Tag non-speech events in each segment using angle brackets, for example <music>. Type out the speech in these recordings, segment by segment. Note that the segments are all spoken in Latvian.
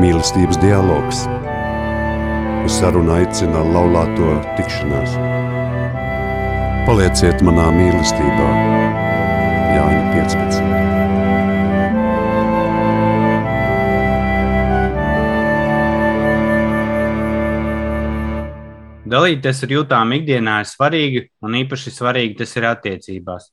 mīlestības dialogs. Uz sarunu aicina laulāto tikšanās. Palieciet manā mīlestībā, Jāņa 15. Dalīties ar jūtām ikdienā ir svarīgi, un īpaši svarīgi tas ir attiecībās.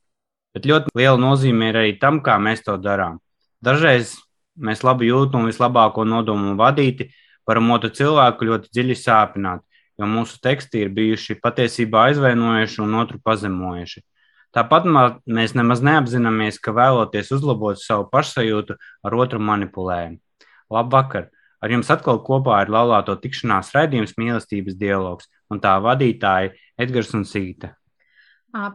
Bet ļoti liela nozīme ir arī tam, kā mēs to darām. Dažreiz mēs labi jūtam un vislabāko nodomu vadīti, varam otru cilvēku ļoti dziļi sāpināt, jo mūsu teksti ir bijuši patiesībā aizvainojuši un otru pazemojuši. Tāpat mēs nemaz neapzināmies, ka vēloties uzlabot savu pašsajūtu, ar otru manipulējam. Labvakar! Ar jums atkal kopā ir laulāto tikšanās raidījums mīlestības dialogs un tā vadītāji Edgars un Sīta.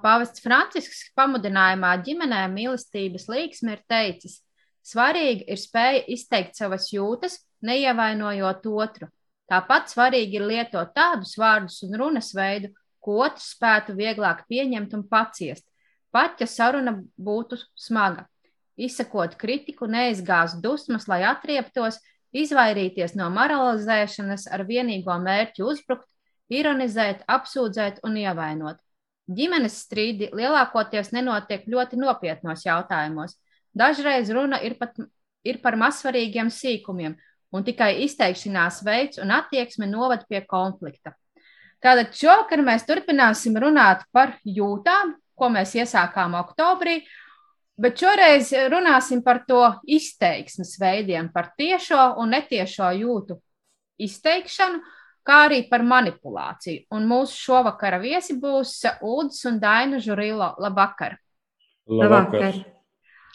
Pāvests Francisks pamudinājumā ģimenē mīlestības līksmi ir teicis, svarīgi ir spēja izteikt savas jūtas, neievainojot otru. Tāpat svarīgi ir lietot tādus vārdus un runas veidu, ko otrs spētu vieglāk pieņemt un paciest, pat ja saruna būtu smaga. Izsakot kritiku, neizgāzt dusmas, lai atrieptos, izvairīties no moralizēšanas ar vienīgo mērķi uzbrukt, ironizēt, apsūdzēt un ievainot. Ģimenes strīdi lielākoties nenotiek ļoti nopietnos jautājumos. Dažreiz runa ir, pat, ir par mazsvarīgiem sīkumiem, un tikai izteikšanās veids un attieksme noved pie konflikta. Tātad šovakar mēs turpināsim runāt par jūtām, ko mēs iesākām oktobrī, Bet šoreiz runāsim par to izteiksmes veidiem, par tiešo un netiešo jūtu izteikšanu, kā arī par manipulāciju. Un mūsu šovakara viesi būs Udis un Daina Žurilo. Labvakar! Labvakar!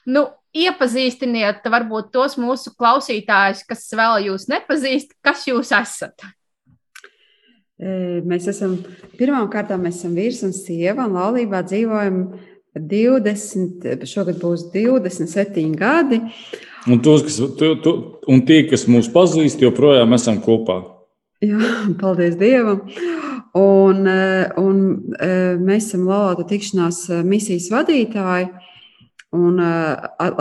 Nu, iepazīstiniet varbūt tos mūsu klausītājus, kas vēl jūs nepazīst, kas jūs esat. Mēs esam pirmām kārtām mēs esam vīrs un sieva, un laulībā dzīvojam 20, šogad būs 27 gadi. Un, tos, kas, tu, tu, un tie, kas mūs pazīst, joprojām esam kopā. Jā, <laughs> paldies Dievam. Un, un mēs esam Latvijas tikšanās misijas vadītāji un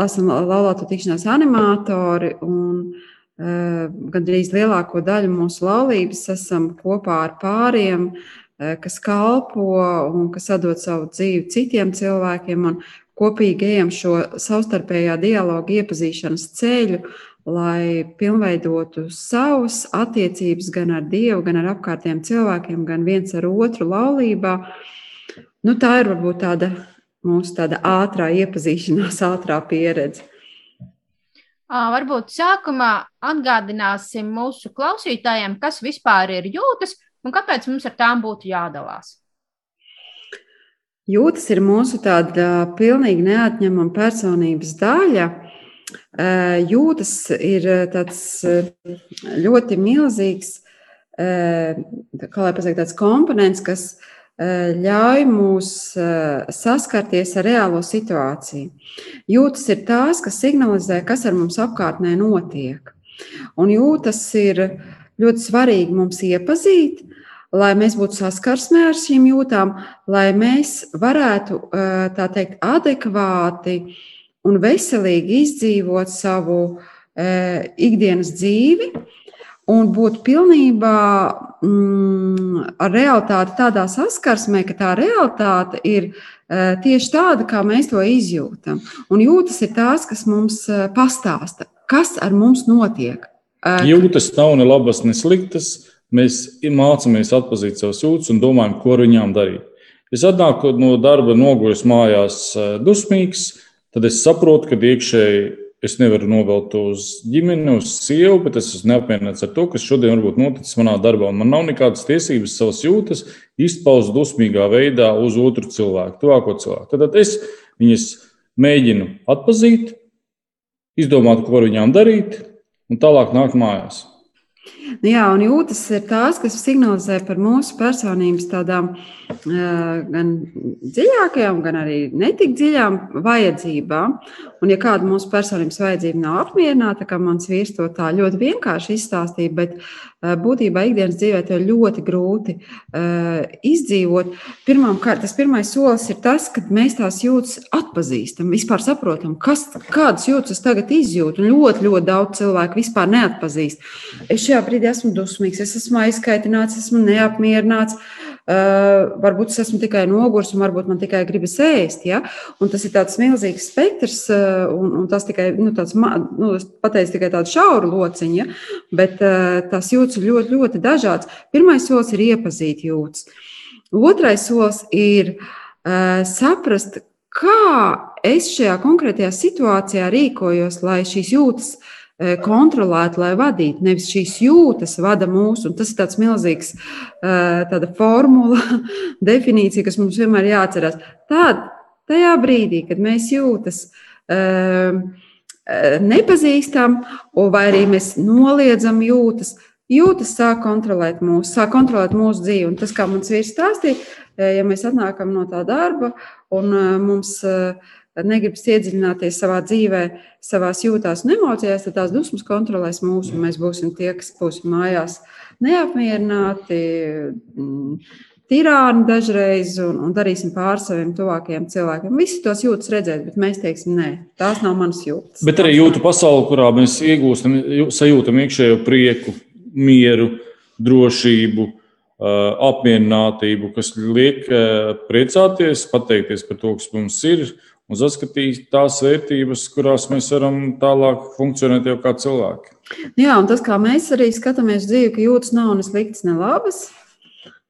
esam Latvijas tikšanās animatori. Un, gandrīz lielāko daļu mūsu laulības esam kopā ar pāriem, kas kalpo un kas dod savu dzīvi citiem cilvēkiem, kopīgi ejam šo savstarpējā dialogu iepazīšanas ceļu, lai pilnveidotu savas attiecības gan ar Dievu, gan ar apkārtējiem cilvēkiem, gan viens ar otru laulībā. Nu, tā ir varbūt tāda mūsu tāda ātrā iepazīšanās, ātrā pieredze. Varbūt sākumā atgādināsim mūsu klausītājiem, kas vispār ir jūtas, Un kāpēc mums ar tām būtu jādalās? Jūtas ir mūsu tāda pilnīgi neatņemama personības daļa. Jūtas ir tāds ļoti milzīgs, kā lai pasakā, tāds komponents, kas ļauj mums saskarties ar reālo situāciju. Jūtas ir tās, kas signalizē, kas ar mums apkārtnē notiek. Un jūtas ir ļoti svarīgi mums iepazīt, lai mēs būtu saskarsmē ar šīm jūtām, lai mēs varētu tā teikt, adekvāti un veselīgi izdzīvot savu ikdienas dzīvi un būt pilnībā mm, ar realitāti tādā saskarsmē, ka tā realitāte ir tieši tāda, kā mēs to izjūtam. Un jūtas ir tās, kas mums pastāsta, kas ar mums notiek. Jūtas nav ne labas, ne sliktas Mēs mācāmies atpazīt savus jūtas un domājam, ko ar viņām darīt. Es atnāku no darba, noguļus mājās, dusmīgs, tad es saprotu, ka iekšēji es nevaru novelt uz ģimeni, uz sievu, bet es esmu neapmierināts ar to, kas šodien varbūt noticis manā darbā. Man nav nekādas tiesības savas jūtas izpaust dusmīgā veidā uz otru cilvēku, tuvāko cilvēku. Tad es viņas mēģinu atpazīt, izdomāt, ko ar viņām darīt, un tālāk nākt mājās. Nu jā, un jūtas ir tās, kas signalizē par mūsu personības tādām gan dziļākajām, gan arī netik dziļām vajadzībām. Un, ja kāda mūsu personības vajadzība nav apmierināta, kā mans vīrs to tā ļoti vienkārši izstāstīja, bet būtībā ikdienas dzīvē to ļoti grūti izdzīvot. Pirmkārt, tas pirmais solis ir tas, ka mēs tās jūtas atpazīstam, vispār saprotam, kas, kādas jūtas tagad izjūtu. Un ļoti, ļoti daudz cilvēku vispār neatpazīst. Es šajā brīdī esmu dusmīgs, es esmu aizkaitināts, esmu neapmierināts. Uh, varbūt es esmu tikai nogurs, un varbūt man tikai gribas ēst. Ja? Un tas ir tāds milzīgs spektrs, uh, un, un tas tikai nu, tāds, nu, pateicu tikai tādu šauru lociņu, ja? bet uh, tās jūtas ļoti, ļoti dažādas. Pirmais solis ir iepazīt jūtas. Otrais solis ir uh, saprast, kā es šajā konkrētajā situācijā rīkojos, lai šīs jūtas uh, kontrolētu, lai vadītu. Nevis šīs jūtas vada mūsu, un tas ir tāds milzīgs uh, formula, <laughs> definīcija, kas mums vienmēr jāatcerās. Tad, tajā brīdī, kad mēs jūtas nepazīstam, vai arī mēs noliedzam jūtas, jūtas sāk kontrolēt mūsu, sāk kontrolēt mūsu dzīvi. Un tas, kā mans vīrs stāstīja, ja mēs atnākam no tā darba un mums e, negribas iedziļināties savā dzīvē, savā jūtās un emocijās, tad tās dusmas kontrolēs mūsu, un mēs būsim tie, kas būsim mājās neapmierināti, tirāni dažreiz un, un darīsim pār saviem tuvākajiem cilvēkiem. Visi tos jūtas redzēt, bet mēs teiksim, nē, tās nav manas jūtas. Bet arī jūtu pasauli, kurā mēs iegūstam, sajūtam iekšējo prieku, mieru, drošību, apmierinātību, kas liek priecāties, pateikties par to, kas mums ir, un saskatīt tās vērtības, kurās mēs varam tālāk funkcionēt jau kā cilvēki. Jā, un tas, kā mēs arī skatāmies dzīvi, ka jūtas nav ne sliktas, ne labas,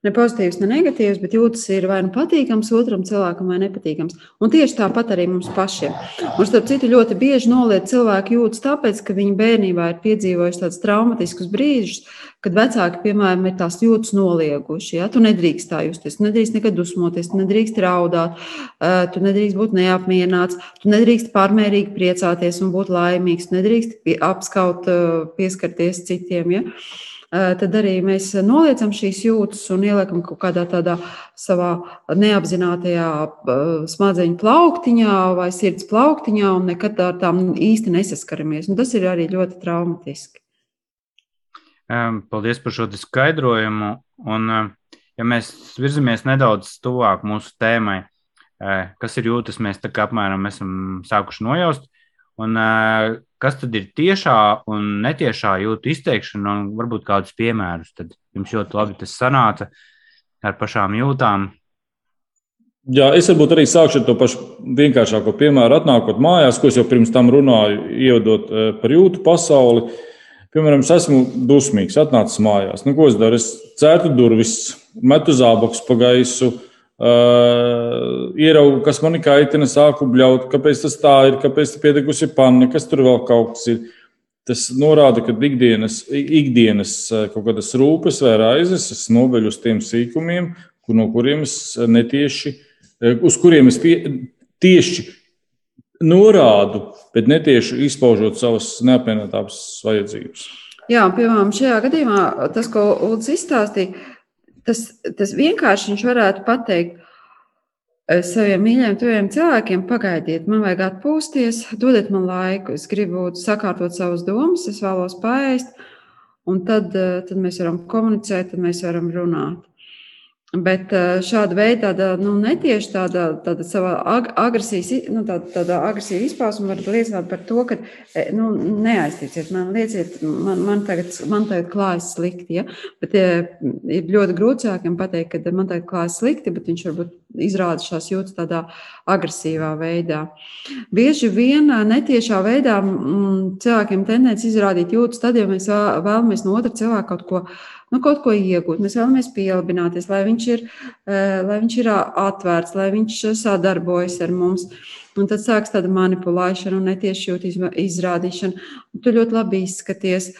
ne pozitīvs, ne negatīvs, bet jūtas ir vai nu patīkams otram cilvēkam, vai nepatīkams. Un tieši tāpat arī mums pašiem. Un starp citu, ļoti bieži noliet cilvēki jūtas tāpēc, ka viņi bērnībā ir piedzīvojuši tādus traumatiskus brīžus, kad vecāki, piemēram, ir tās jūtas nolieguši. Ja? Tu nedrīkst tā justies, tu nedrīkst nekad dusmoties, tu nedrīkst raudāt, tu nedrīkst būt neapmierināts, tu nedrīkst pārmērīgi priecāties un būt laimīgs, tu nedrīkst apskaut, pieskarties citiem. Ja? Tad arī mēs noliecam šīs jūtas un ieliekam kaut kādā tādā savā neapzinātajā smadzeņu plauktiņā vai sirds plauktiņā un nekad ar tām īsti nesaskaramies. Un tas ir arī ļoti traumatiski. Paldies par šo skaidrojumu. Un, ja mēs virzamies nedaudz tuvāk mūsu tēmai, kas ir jūtas, mēs tā kā apmēram esam sākuši nojaust. Un, kas tad ir tiešā un netiešā jūtu izteikšana, un varbūt kādus piemērus. Tad jums ļoti labi tas sanāca ar pašām jūtām. Jā, es varbūt arī sākšu ar to pašu vienkāršāko piemēru. Atnākot mājās, ko es jau pirms tam runāju, ievadot par jūtu pasauli. Piemēram, es esmu dusmīgs, atnācis mājās. Nu, ko es daru? Es cērtu durvis, metu zābakus pa gaisu, uh, Uh, ieraugu, kas man kaitina, sāku bļaut, kāpēc tas tā ir, kāpēc tā piedegusi panna, kas tur vēl kaut kas ir. Tas norāda, ka ikdienas, ikdienas kaut kādas rūpes vai raizes es noveļu uz tiem sīkumiem, kur, no kuriem es netieši, uz kuriem es tie, tieši norādu, bet netieši izpaužot savas neapmienātās vajadzības. Jā, piemēram, šajā gadījumā tas, ko Ulris izstāstīja, tas, tas vienkārši viņš varētu pateikt eh, saviem mīļajiem, tuviem cilvēkiem, pagaidiet, man vajag atpūsties, dodiet man laiku, es gribu sakārtot savas domas, es vēlos paēst, un tad, eh, tad mēs varam komunicēt, tad mēs varam runāt. Bet eh, šāda veida tāda, nu, netieši tāda, tāda sava ag agresijas, nu, tāda, tāda agresija izpausme var liecināt par to, ka eh, nu, neaizticiet, man lieciet, man, man, tagad, man tagad klājas slikti. Ja? Bet ja, ir ļoti grūti cilvēkiem pateikt, ka man tagad klājas slikti, bet viņš varbūt izrāda šās jūtas tādā agresīvā veidā. Bieži vien netiešā veidā cilvēkiem tendence izrādīt jūtas tad, ja mēs vēlamies no otra cilvēka kaut ko nu, kaut ko iegūt. Mēs vēlamies pielāgoties, lai, viņš ir, lai viņš ir atvērts, lai viņš sadarbojas ar mums. Un tad sāksies tāda manipulēšana un netieši jūtu izrādīšana. Tu ļoti labi izskaties.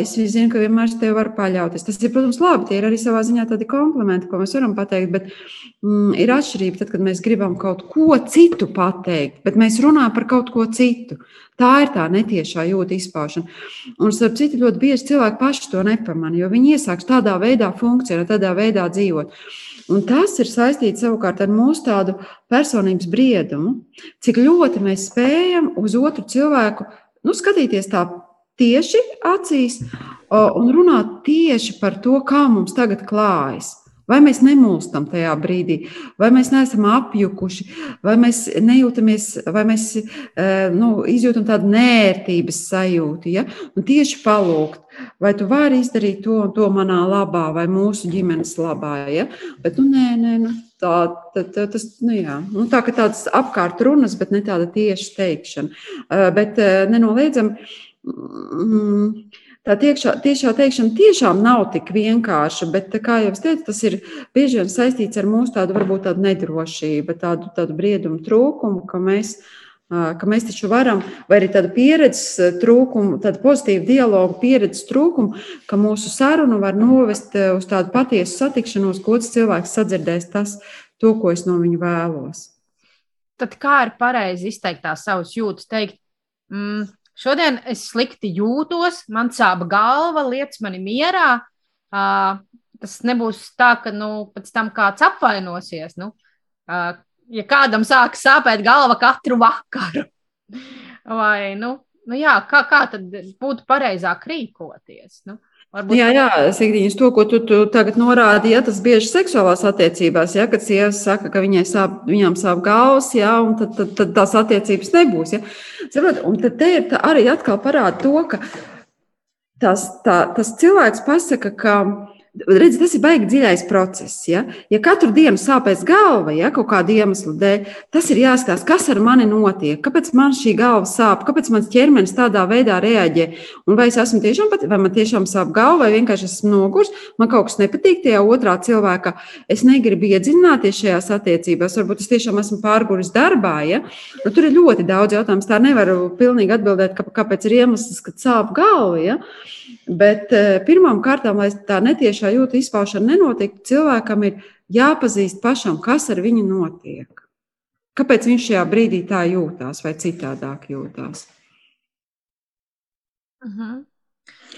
Es zinu, ka vienmēr tev var paļauties. Tas ir, protams, labi. Tie ir arī savā ziņā tādi komplimenti, ko mēs varam pateikt. Bet mm, ir atšķirība, tad, kad mēs gribam kaut ko citu pateikt, bet mēs runājam par kaut ko citu. Tā ir tā netiešā jūta izpaušana. Un, starp citu, ļoti bieži cilvēki paši to nepamanā, jo viņi iesāks tādā veidā funkcionēt, tādā veidā dzīvot. Un tas ir saistīts savukārt ar mūsu tādu personības briedumu, cik ļoti mēs spējam uz otru cilvēku nu, skatīties tā tieši acīs un runāt tieši par to, kā mums tagad klājas. Vai mēs nemulstam tajā brīdī, vai mēs neesam apjukuši, vai mēs nejūtamies, vai mēs nu, izjūtam tādu nērtības sajūtu. Ja? Un tieši palūgt, vai tu vari izdarīt to un to manā labā, vai mūsu ģimenes labā. Ja? Bet, nu, nē, nē, nu, tā, tā, tā, tas, nu, jā. nu, tā kā tādas apkārt runas, bet ne tāda tieša teikšana. Bet nenoliedzami. Mm, Tā tiešā, tiešā teikšana tiešām nav tik vienkārša, bet, kā jau es teicu, tas ir bieži vien saistīts ar mūsu tādu, varbūt tādu nedrošību, tādu, tādu briedumu trūkumu, ka mēs, ka mēs taču varam, vai arī tādu pieredzes trūkumu, tādu pozitīvu dialogu pieredzes trūkumu, ka mūsu sarunu var novest uz tādu patiesu satikšanos, ko otrs cilvēks sadzirdēs tas, to, ko es no viņa vēlos. Tad kā ir pareizi izteikt tās savas jūtas, teikt, mm, Šodien es slikti jūtos, man sāp galva, lietas mani mierā. Uh, tas nebūs tā, ka nu, pēc tam kāds apvainosies. Nu, uh, ja kādam sāk sāpēt galva katru vakaru, <laughs> vai nu, nu jā, kā, kā tad būtu pareizāk rīkoties? Nu, Varbūt... Jā, jā, Sigdiņas, to, ko tu, tu tagad norādi, ja, tas bieži seksuālās attiecībās, ja, kad sieva saka, ka viņai sāp, viņām sāp galvas, ja, un tad, tad, tad tās attiecības nebūs. Ja. Saprot, un tad te ir arī atkal parāda to, ka tas, tā, tas cilvēks pasaka, ka Redz, tas ir baigi dziļais process. Ja? ja katru dienu sāpēs galva, ja kaut kāda iemesla dēļ, tas ir jāskatās, kas ar mani notiek, kāpēc man šī galva sāp, kāpēc mans ķermenis tādā veidā reaģē. Un vai es esmu tiešām, vai man tiešām sāp galva, vai vienkārši esmu nogurs, man kaut kas nepatīk tajā otrā cilvēkā. Es negribu iedziļināties šajās attiecībās, varbūt es tiešām esmu pārguris darbā. Ja? Nu, tur ir ļoti daudz jautājumu. Tā nevaru pilnīgi atbildēt, kāpēc ir iemesls, kad sāp galva. Ja? Bet eh, pirmām kārtām, lai tā netiešā jūta izpaušana nenotiktu, cilvēkam ir jāpazīst pašam, kas ar viņu notiek. Kāpēc viņš šajā brīdī tā jūtās vai citādāk jūtās? Uh mhm. -huh.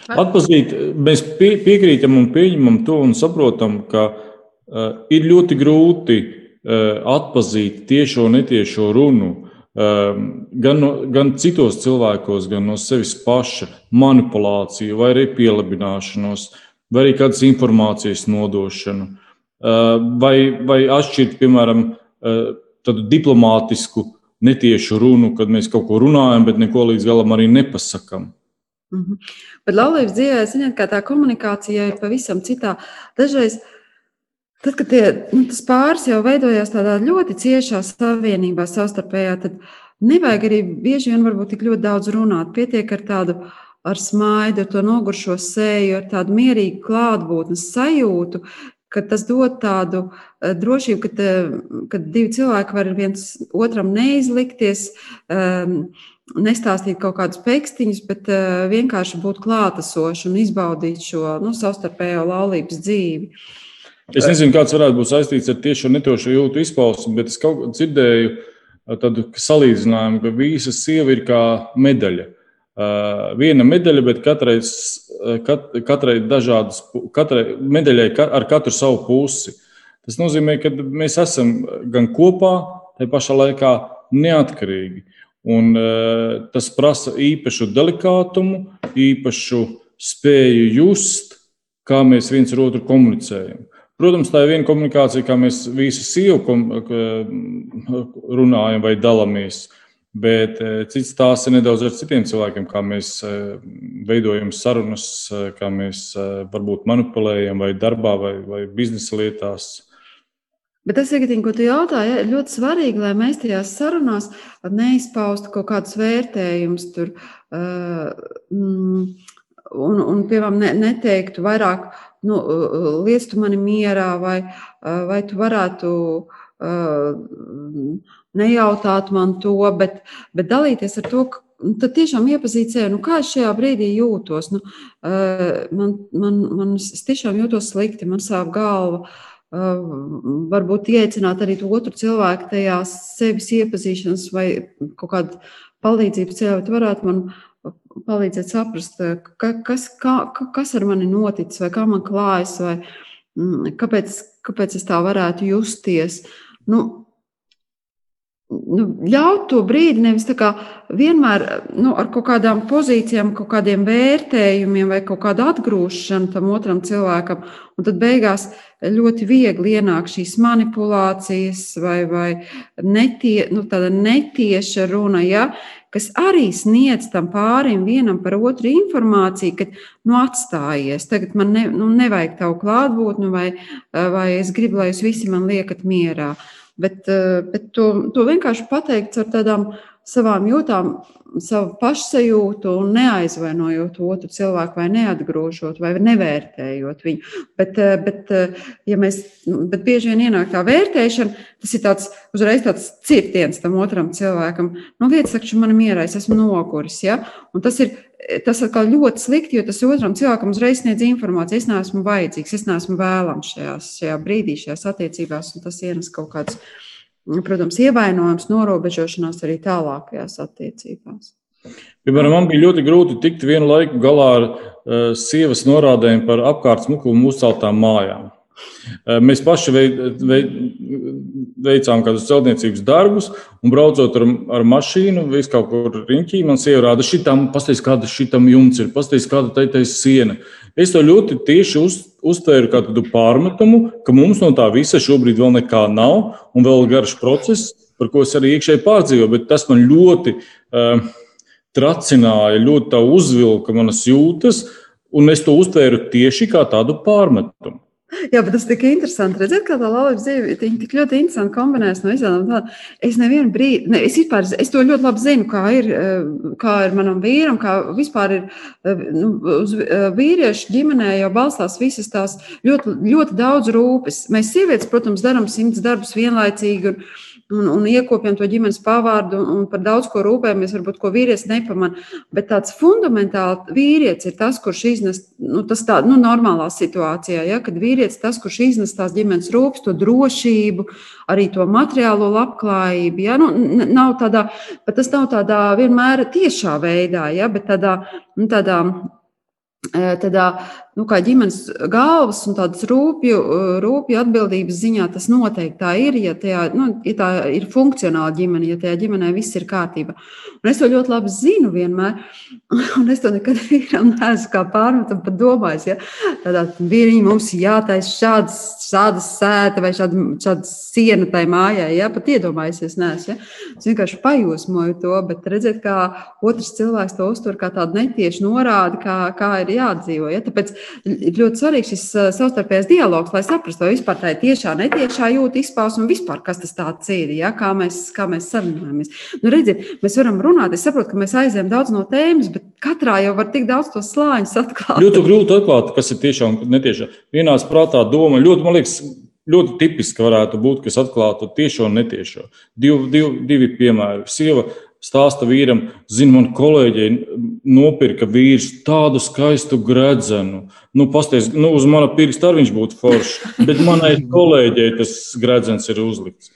Atpazīt, mēs pie, piekrītam un pieņemam to un saprotam, ka uh, ir ļoti grūti uh, atpazīt tiešo un netiešo runu gan, no, gan citos cilvēkos, gan no sevis paša manipulāciju, vai arī pielabināšanos, vai arī kādas informācijas nodošanu, ehm, vai, vai atšķirt, piemēram, ehm, tādu diplomātisku, netiešu runu, kad mēs kaut ko runājam, bet neko līdz galam arī nepasakām. Mm -hmm. Bet laulības dzīvē, zināt, kā tā komunikācija ir pavisam citā. Dažreiz uh, Tad, kad tie, nu, tas pāris jau veidojās tādā ļoti ciešā savienībā savstarpējā, tad nevajag arī bieži vien varbūt tik ļoti daudz runāt. Pietiek ar tādu ar smaidu, ar to noguršo seju, ar tādu mierīgu klātbūtnes sajūtu, ka tas dod tādu uh, drošību, ka, te, ka divi cilvēki var viens otram neizlikties, um, nestāstīt kaut kādus pekstiņus, bet uh, vienkārši būt klātesoši un izbaudīt šo nu, savstarpējo laulības dzīvi. Uh, Es nezinu, kāds varētu būt saistīts ar tieši netošu jūtu izpausmi, bet es kaut kā dzirdēju tādu salīdzinājumu, ka visa sieva ir kā medaļa. Viena medaļa, bet katrai, kat, katrai dažādas, katrai medaļai ar katru savu pusi. Tas nozīmē, ka mēs esam gan kopā, tai pašā laikā neatkarīgi. Un, tas prasa īpašu delikātumu, īpašu spēju just, kā mēs viens otru komunicējam. Protams, tā ir viena komunikācija, kā mēs visi sīvi runājam vai dalāmies. Bet e, cits tās ir nedaudz ar citiem cilvēkiem, kā mēs e, veidojam sarunas, e, kā mēs varbūt manipulējam vai darbā vai, vai biznesa lietās. Bet tas, Egatīna, ko tu jautāji, ir ļoti svarīgi, lai mēs tajās sarunās neizpaustu kaut kādus vērtējumus tur. Uh, un, un piemēram, ne, neteiktu vairāk, nu, liec tu mani mierā, vai, vai tu varētu nejautāt man to, bet, bet dalīties ar to, nu, tad tiešām iepazīt sevi, nu, kā es šajā brīdī jūtos. Nu, man, man, man es tiešām jūtos slikti, man sāp galva. Varbūt ieteicināt arī otru cilvēku tajā sevis iepazīšanas vai kaut kādu palīdzību ceļā, bet varētu man palīdzēt saprast, eh, ka, kas, kā, kas ar mani noticis, vai kā man klājas, vai mm, kāpēc, kāpēc es tā varētu justies. Nu, nu, ļaut to brīdi nevis vienmēr nu, ar kaut kādām pozīcijām, kaut kādiem vērtējumiem vai kaut kādu atgrūšanu tam otram cilvēkam. Un tad beigās ļoti viegli ienāk šīs manipulācijas vai, vai netie, nu, tāda netieša runa, ja, kas arī sniedz tam pārim vienam par otru informāciju, ka nu, atstājies, tagad man ne, nu, nevajag tavu klātbūtni, vai, vai es gribu, lai jūs visi man liekat mierā. Uh, Bet, eh, bet to, to vienkārši pateikt ar tādām savām jūtām, savu pašsajūtu un neaizvainojot otru cilvēku, vai neatgrūžot, vai nevērtējot viņu. Bet, eh, bet, eh, ja mēs, nu, bet bieži vien ienāk tā vērtēšana, tas ir tāds uzreiz tāds cirtiens tam otram cilvēkam. Nu, lietas, ka man ir mierā, es esmu noguris. Ja? Un tas ir tas atkal ļoti slikti, jo tas otram cilvēkam uzreiz sniedz informāciju. Es neesmu vajadzīgs, es neesmu vēlams šajās, šajā brīdī, šajās attiecībās, un tas ienes kaut kāds, protams, ievainojums, norobežošanās arī tālākajās attiecībās. Piemēram, man bija ļoti grūti tikt vienu laiku galā ar uh, sievas norādēm par apkārt smukumu uzceltām mājām. Mēs paši veicām kādus celtniecības darbus, un braucot ar, ar mašīnu, vis kaut kur riņķī, man sieva rāda, šitam, pastāst, kāda šitam jumts ir, pastāst, kāda taitais siena. Es to ļoti tieši uz, uztvēru kā tādu pārmetumu, ka mums no tā visa šobrīd vēl nekā nav, un vēl garš process, par ko es arī iekšēji pārdzīvoju, bet tas man ļoti uh, tracināja, ļoti uzvilka manas jūtas, un es to uztvēru tieši kā tādu pārmetumu. Jā, bet tas tik interesanti redzēt, kā tā laulības dzīve tik ļoti interesanti kombinējas no tādām. Es nevienu brīdi, ne, es vispār, es to ļoti labi zinu, kā ir, eh, kā ir manam vīram, kā vispār ir eh, nu, uz eh, vīriešu ģimenē jau balstās visas tās ļoti, ļoti daudz rūpes. Mēs sievietes, protams, darām simts darbus vienlaicīgi. Un, un, un iekopjam to ģimenes pavārdu un par daudz ko rūpējamies, varbūt ko vīrietis nepamanā. Bet tāds fundamentāli vīrietis ir tas, kurš iznes, nu, tas tā, nu, normālā situācijā, ja, kad vīrietis tas, kurš iznes tās ģimenes rūpes, to drošību, arī to materiālo labklājību. Ja, nu, nav tādā, bet tas nav tādā vienmēr tiešā veidā, ja, bet tādā, nu, tādā tādā nu, ģimenes galvas un tādas rūpju, rūpju atbildības ziņā tas noteikti tā ir, ja, tajā, nu, ja tā ir funkcionāla ģimene, ja tajā ģimenē viss ir kārtībā. Un es to ļoti labi zinu vienmēr, <laughs> un es to nekad <laughs> vīram neesmu kā pārmetam pat domājis. Ja? Tādā vīriņi mums jātaisa šādas, šādas sēta vai šāda, šāda siena tai mājai, ja? pat iedomājusies neesmu. Ja? Es vienkārši pajūsmoju to, bet redzēt, kā otrs cilvēks to uztver kā tādu netiešu norādi, kā, kā ir jādzīvo. Ja? Tāpēc ir ļoti svarīgs šis savstarpējais dialogs, lai saprastu, vai vispār tā ir tiešā, netiešā jūta izpausme un vispār kas tas ir, ja? kā mēs, kā mēs sarunājamies. Nu, redziet, mēs varam runāt, es saprotu, ka mēs aizējām daudz no tēmas, bet katrā jau var tik daudz to slāņus atklāt. Ļoti grūti atklāt, kas ir tiešām netiešā. Vienās prātā doma ļoti, man liekas, ļoti tipiski varētu būt, kas atklātu tiešo un netiešo. Div, div, divi piemēri. Sieva stāsta vīram, zina, man kolēģei nopirka vīrs tādu skaistu gredzenu. Nu, pasties, nu, uz mana pirksta arī viņš būtu foršs, bet manai kolēģei tas gredzens ir uzlikts.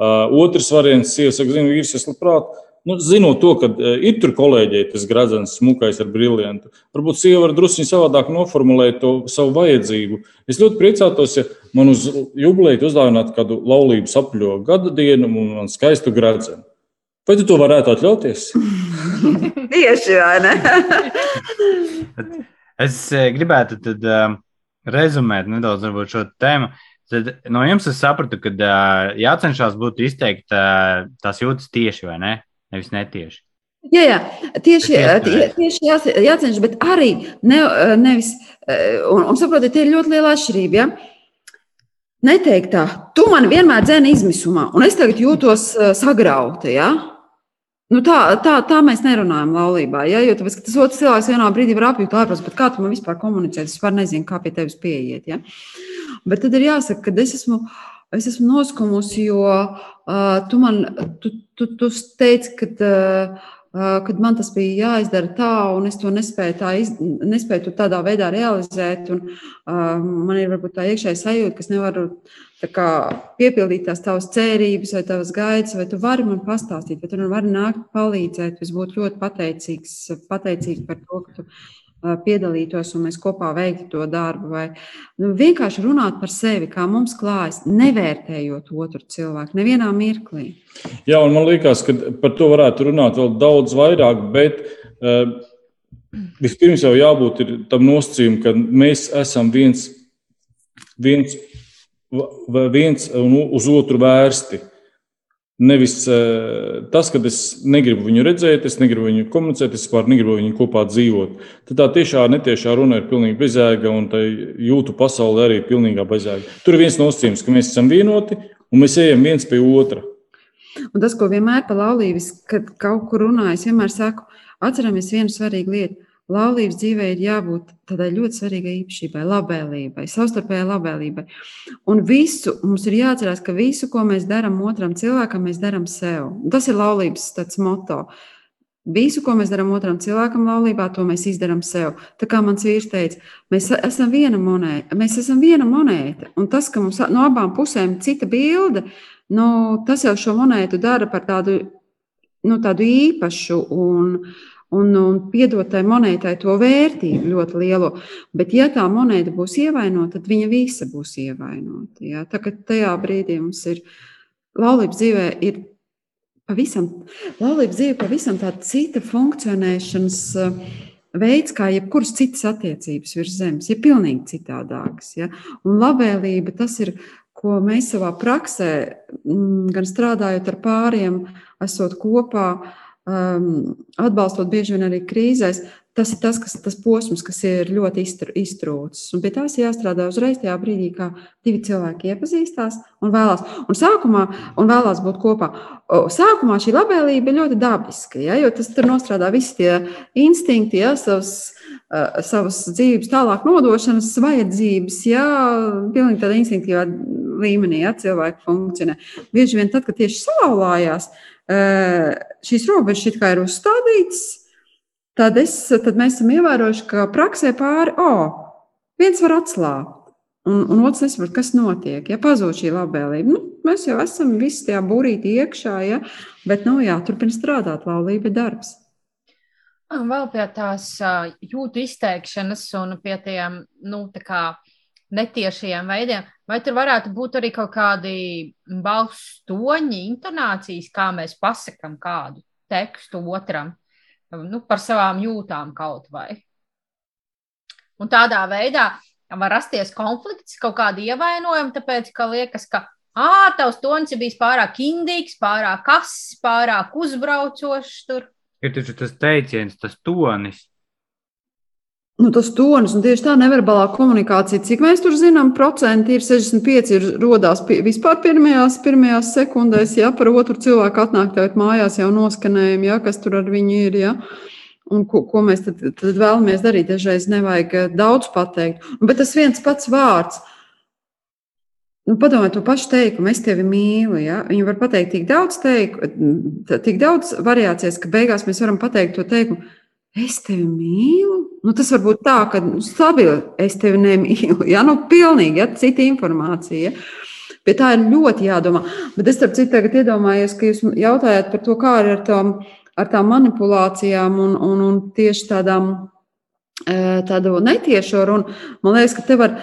Uh, otrs variants, sieva saka, zina, vīrs, es labprāt, nu, zinot to, ka uh, ir tur kolēģei tas gredzens smukais ar briljantu, varbūt sieva var drusku savādāk noformulēt to savu vajadzību. Es ļoti priecātos, ja man uz jubileju uzdāvinātu kādu laulību sapļo gada dienu un skaistu gredzenu. Vai tu to varētu atļauties? <laughs> Tieši vai ne? es eh, gribētu tad, uh, rezumēt nedaudz šo tēmu. Tad no jums es sapratu, ka uh, jācenšas būt izteikt uh, tās jūtas tieši vai ne? Nevis netieši. Jā, jā, tieši, tieši jā, jācenšas, bet arī ne, nevis. Un, un saprotiet, ir ļoti liela atšķirība. Ja? Neteikt tā, tu man vienmēr dzēni izmisumā, un es tagad jūtos sagrauta. Ja? Nu tā, tā, tā mēs nerunājam laulībā. Ja? Jo tāpēc, tas otrs cilvēks vienā brīdī var apjūt ārpus, bet kā tu man vispār komunicēt? Es vispār nezinu, kā pie tevis pieiet. Ja? Bet tad ir jāsaka, ka es esmu, es esmu noskumusi, jo uh, tu man tu, tu, tu teici, ka. Uh, kad man tas bija jāizdara tā, un es to nespēju, tā iz, nespēju tādā veidā realizēt. Un, uh, man ir varbūt tā iekšēja sajūta, ka es nevaru kā, piepildīt tās tavas cerības vai tavas gaidas, vai tu vari man pastāstīt, vai tu man vari nākt palīdzēt. Es būtu ļoti pateicīgs, pateicīgs par to, ka tu piedalītos un mēs kopā veiktu to darbu. Vai nu, vienkārši runāt par sevi, kā mums klājas, nevērtējot otru cilvēku, nevienā mirklī. Jā, un man liekas, ka par to varētu runāt vēl daudz vairāk, bet uh, vispirms jau jābūt tam nosacījumam, ka mēs esam viens, viens, viens uz otru vērsti. Nevis uh, tas, ka es negribu viņu redzēt, es negribu viņu komunicēt, es vispār negribu viņu kopā dzīvot. Tad tā tiešā, netiešā runa ir pilnīgi bezjēga, un tā jūtu pasaule arī ir pilnīgā bezjēga. Tur ir viens nosacījums, ka mēs esam vienoti un mēs ejam viens pie otra. Un tas, ko vienmēr pa laulības, kad kaut kur runāju, es vienmēr saku, atceramies vienu svarīgu lietu laulības dzīvē ir jābūt tādai ļoti svarīgai īpašībai, labvēlībai, savstarpējai labvēlībai. Un visu mums ir jāatcerās, ka visu, ko mēs darām otram cilvēkam, mēs darām sev. Tas ir laulības moto. Visu, ko mēs darām otram cilvēkam, laulībā, to mēs izdarām sev. Tā kā mans vīrs teica, mēs esam viena monēta, mēs esam viena monēta. Un tas, ka mums no abām pusēm ir cita bilde, nu, tas jau šo monētu dara par tādu, nu, tādu īpašu. Un, uh, un, un piedot tai monētai to vērtību ļoti lielu. Bet, ja tā monēta būs ievainota, tad viņa visa būs ievainota. Ja? Tā kā tajā brīdī mums ir laulības dzīvē, ir pavisam, laulības dzīve pavisam tāda cita funkcionēšanas. Eh, veids, kā jebkuras citas attiecības virs zemes, ir pilnīgi citādāks. Ja? Un labvēlība tas ir, ko mēs savā praksē, mm, gan strādājot ar pāriem, esot kopā, uh, atbalstot bieži vien arī krīzēs, tas ir tas, kas, tas posms, kas ir ļoti iztrūcis. Un pie tās jāstrādā uzreiz tajā brīdī, kā divi cilvēki iepazīstās un vēlās. Un sākumā un vēlās būt kopā. Sākumā šī labvēlība ir ļoti dabiska, ja, jo tas tur nostrādā visi tie instinkti, ja, savas, uh, savas dzīves tālāk nodošanas vajadzības, ja, pilnīgi tādā instinktīvā līmenī ja, cilvēki funkcionē. Bieži vien tad, kad tieši salauzās, uh, šīs robežas ir uzstādītas, tad, es, tad mēs esam ievērojuši, ka praksē pāri, o, oh, viens var atslābt. Un, un otrs nesaprot, kas notiek. Ja pazūd šī labvēlība, nu, mēs jau esam visi tajā būrītī iekšā, ja? bet nu, jāturpina strādāt, laulība ir darbs. Vēl pie tās jūtu izteikšanas un pie tiem, nu, netiešajiem veidiem, vai tur varētu būt arī kaut kādi balss toņi, intonācijas, kā mēs pasakam kādu tekstu otram, nu, par savām jūtām kaut vai. Un tādā veidā var rasties konflikts, kaut kāda ievainojuma, tāpēc, ka liekas, ka, ā, tavs tonis ir bijis pārāk indīgs, pārāk kas, pārāk uzbraucošs tur. Ir taču tas teiciens, tas tonis, Nu, tas tonis, un tieši tā neverbalā komunikācija, cik mēs tur zinām, procenti ir 65, ir rodās pie, vispār pirmajās, pirmajās sekundēs, ja par otru cilvēku atnāk tev mājās jau noskanējumi, ja, kas tur ar viņu ir, ja. Un ko, ko mēs tad, tad vēlamies darīt? Dažreiz nevajag eh, daudz pateikt. Bet tas viens pats vārds, Nu, Padomājiet, to pašu teikumu, es tevi mīlu. Ja? Viņi var pateikt tik daudz, teiku, tik daudz variācijas, ka beigās mēs varam pateikt to teikumu, es tevi mīlu. Nu, tas var būt tā, ka nu, stabili es tevi nemīlu. Ja? Nu, pilnīgi ja? cita informācija. Pie tā ir ļoti jādomā. Bet es starp citu tagad iedomājos, ka jūs jautājat par to, kā ir ar, tām, ar tām manipulācijām un, un, un tieši tādām e, tādu netiešo runu. Man liekas, ka te var.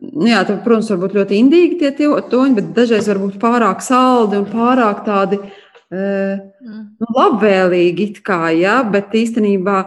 Nu jā, tad, protams, var būt ļoti indīgi tie toņi, bet dažreiz var būt pārāk saldi un pārāk tādi uh, mm. nu, labvēlīgi, kā, ja, bet īstenībā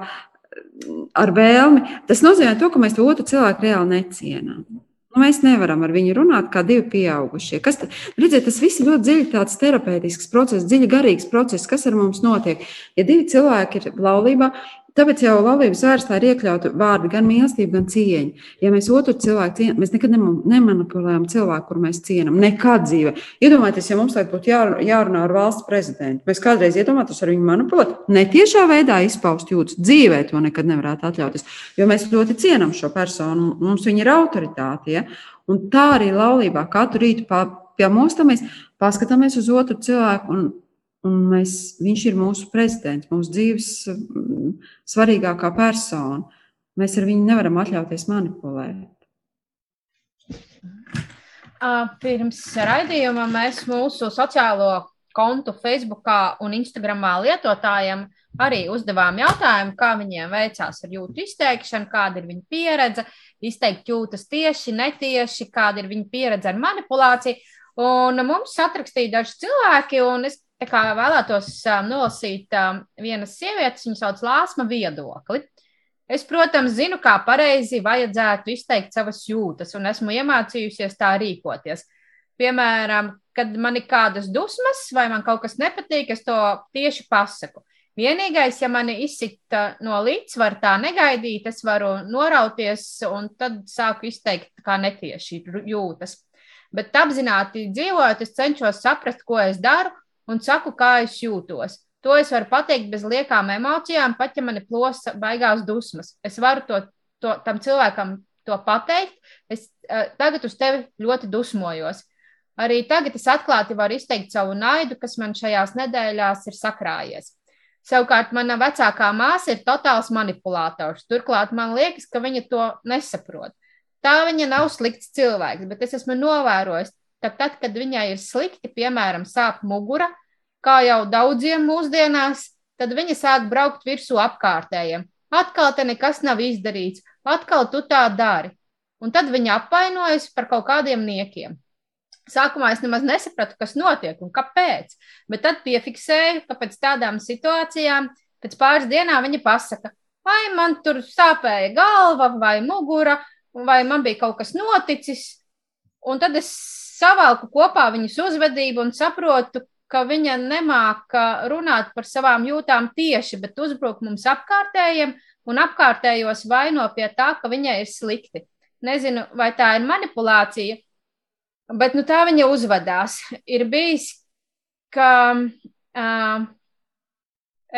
ar vēlmi. Tas nozīmē, to, ka mēs to otru cilvēku reāli necienām. Nu, mēs nevaram ar viņu runāt kā divi pieaugušie. Kas, redziet, tas viss ir ļoti dziļi tāds terapeitisks process, dziļi garīgs process, kas ar mums notiek. Ja divi cilvēki ir laulībā, Tāpēc jau laulības vērstā ir iekļauti vārdi gan mīlestība, gan cieņa. Ja mēs otru cilvēku cienām, mēs nekad nemanipulējam cilvēku, kur mēs cienām. Nekad dzīvē. Iedomājieties, ja mums tagad būtu jārunā ar valsts prezidentu. Mēs kādreiz iedomātos ar viņu manipulēt, netiešā veidā izpaust jūtas. Dzīvē to nekad nevarētu atļauties. Jo mēs ļoti cienām šo personu, mums viņa ir autoritāte. Ja? Un tā arī laulībā katru rītu piemostamies, paskatāmies uz otru cilvēku. Mēs, viņš ir mūsu prezidents, mūsu dzīves mm, svarīgākā persona. Mēs ar viņu nevaram atļauties manipulēt. Pirms raidījuma mēs mūsu sociālo kontu Facebook un Instagram lietotājiem arī uzdevām jautājumu, kā viņiem veicās ar jūtu izteikšanu, kāda ir viņu pieredze, izteikt jūtas tieši, netieši, kāda ir viņu pieredze ar manipulāciju. Un mums atrakstīja daži cilvēki, un es vēlētos nolasīt vienas sievietes, viņas sauc Lāsma viedokli. Es, protams, zinu, kā pareizi vajadzētu izteikt savas jūtas, un esmu iemācījusies tā rīkoties. Piemēram, kad man ir kādas dusmas vai man kaut kas nepatīk, es to tieši pasaku. Vienīgais, ja mani izsita no līdzsvara tā negaidīt, es varu norauties un tad sāku izteikt kā netieši jūtas. Bet apzināti dzīvojot, es cenšos saprast, ko es daru un saku, kā es jūtos. To es varu pateikt bez liekām emocijām, pat ja mani plosa baigās dusmas. Es varu to, to tam cilvēkam to pateikt. Es uh, tagad uz tevi ļoti dusmojos. Arī tagad es atklāti varu izteikt savu naidu, kas man šajās nedēļās ir sakrājies. Savukārt, mana vecākā māsa ir totāls manipulators. Turklāt man liekas, ka viņa to nesaprot. Tā viņa nav slikts cilvēks, bet es esmu novērojis, ka tad, kad viņai ir slikti, piemēram, sāp mugura, kā jau daudziem mūsdienās, tad viņa sāk braukt virsū apkārtējiem. Atkal te nekas nav izdarīts, atkal tu tā dari. Un tad viņa apvainojas par kaut kādiem niekiem. Sākumā es nemaz nesapratu, kas notiek un kāpēc, bet tad piefiksēju, ka pēc tādām situācijām, pēc pāris dienām viņa pasaka, vai man tur sāpēja galva vai mugura, vai man bija kaut kas noticis. Un tad es savalku kopā viņas uzvedību un saprotu, ka viņa nemāka runāt par savām jūtām tieši, bet uzbruk mums apkārtējiem un apkārtējos vaino pie tā, ka viņai ir slikti. Nezinu, vai tā ir manipulācija, bet nu, tā viņa uzvedās. Ir bijis, ka uh,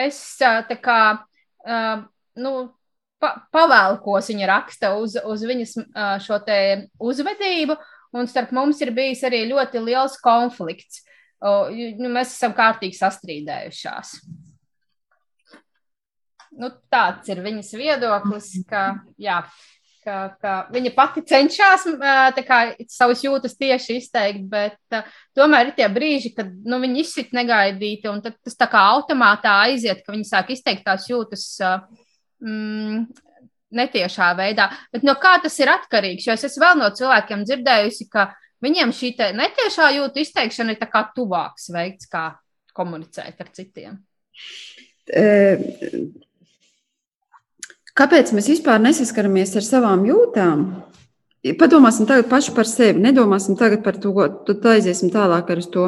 es tā kā uh, nu, pa, pavēlkos viņa raksta uz, uz viņas šo uzvedību, un starp mums ir bijis arī ļoti liels konflikts nu, mēs esam kārtīgi sastrīdējušās. Nu, tāds ir viņas viedoklis, ka, jā, ka, ka viņa pati cenšas kā, savus jūtas tieši izteikt, bet uh, tomēr ir tie brīži, kad nu, viņi izsit negaidīti, un tas tā kā automātā aiziet, ka viņi sāk izteikt tās jūtas. Uh, mm, Netiešā veidā. Bet no kā tas ir atkarīgs? Jo es esmu vēl no cilvēkiem dzirdējusi, ka Viņiem šī netiešā jūtu izteikšana ir tuvāks veids, kā komunicēt ar citiem. Kāpēc mēs vispār nesaskaramies ar savām jūtām? Padomāsim tagad paši par sevi, nedomāsim tagad par to, tad aiziesim tālāk ar to.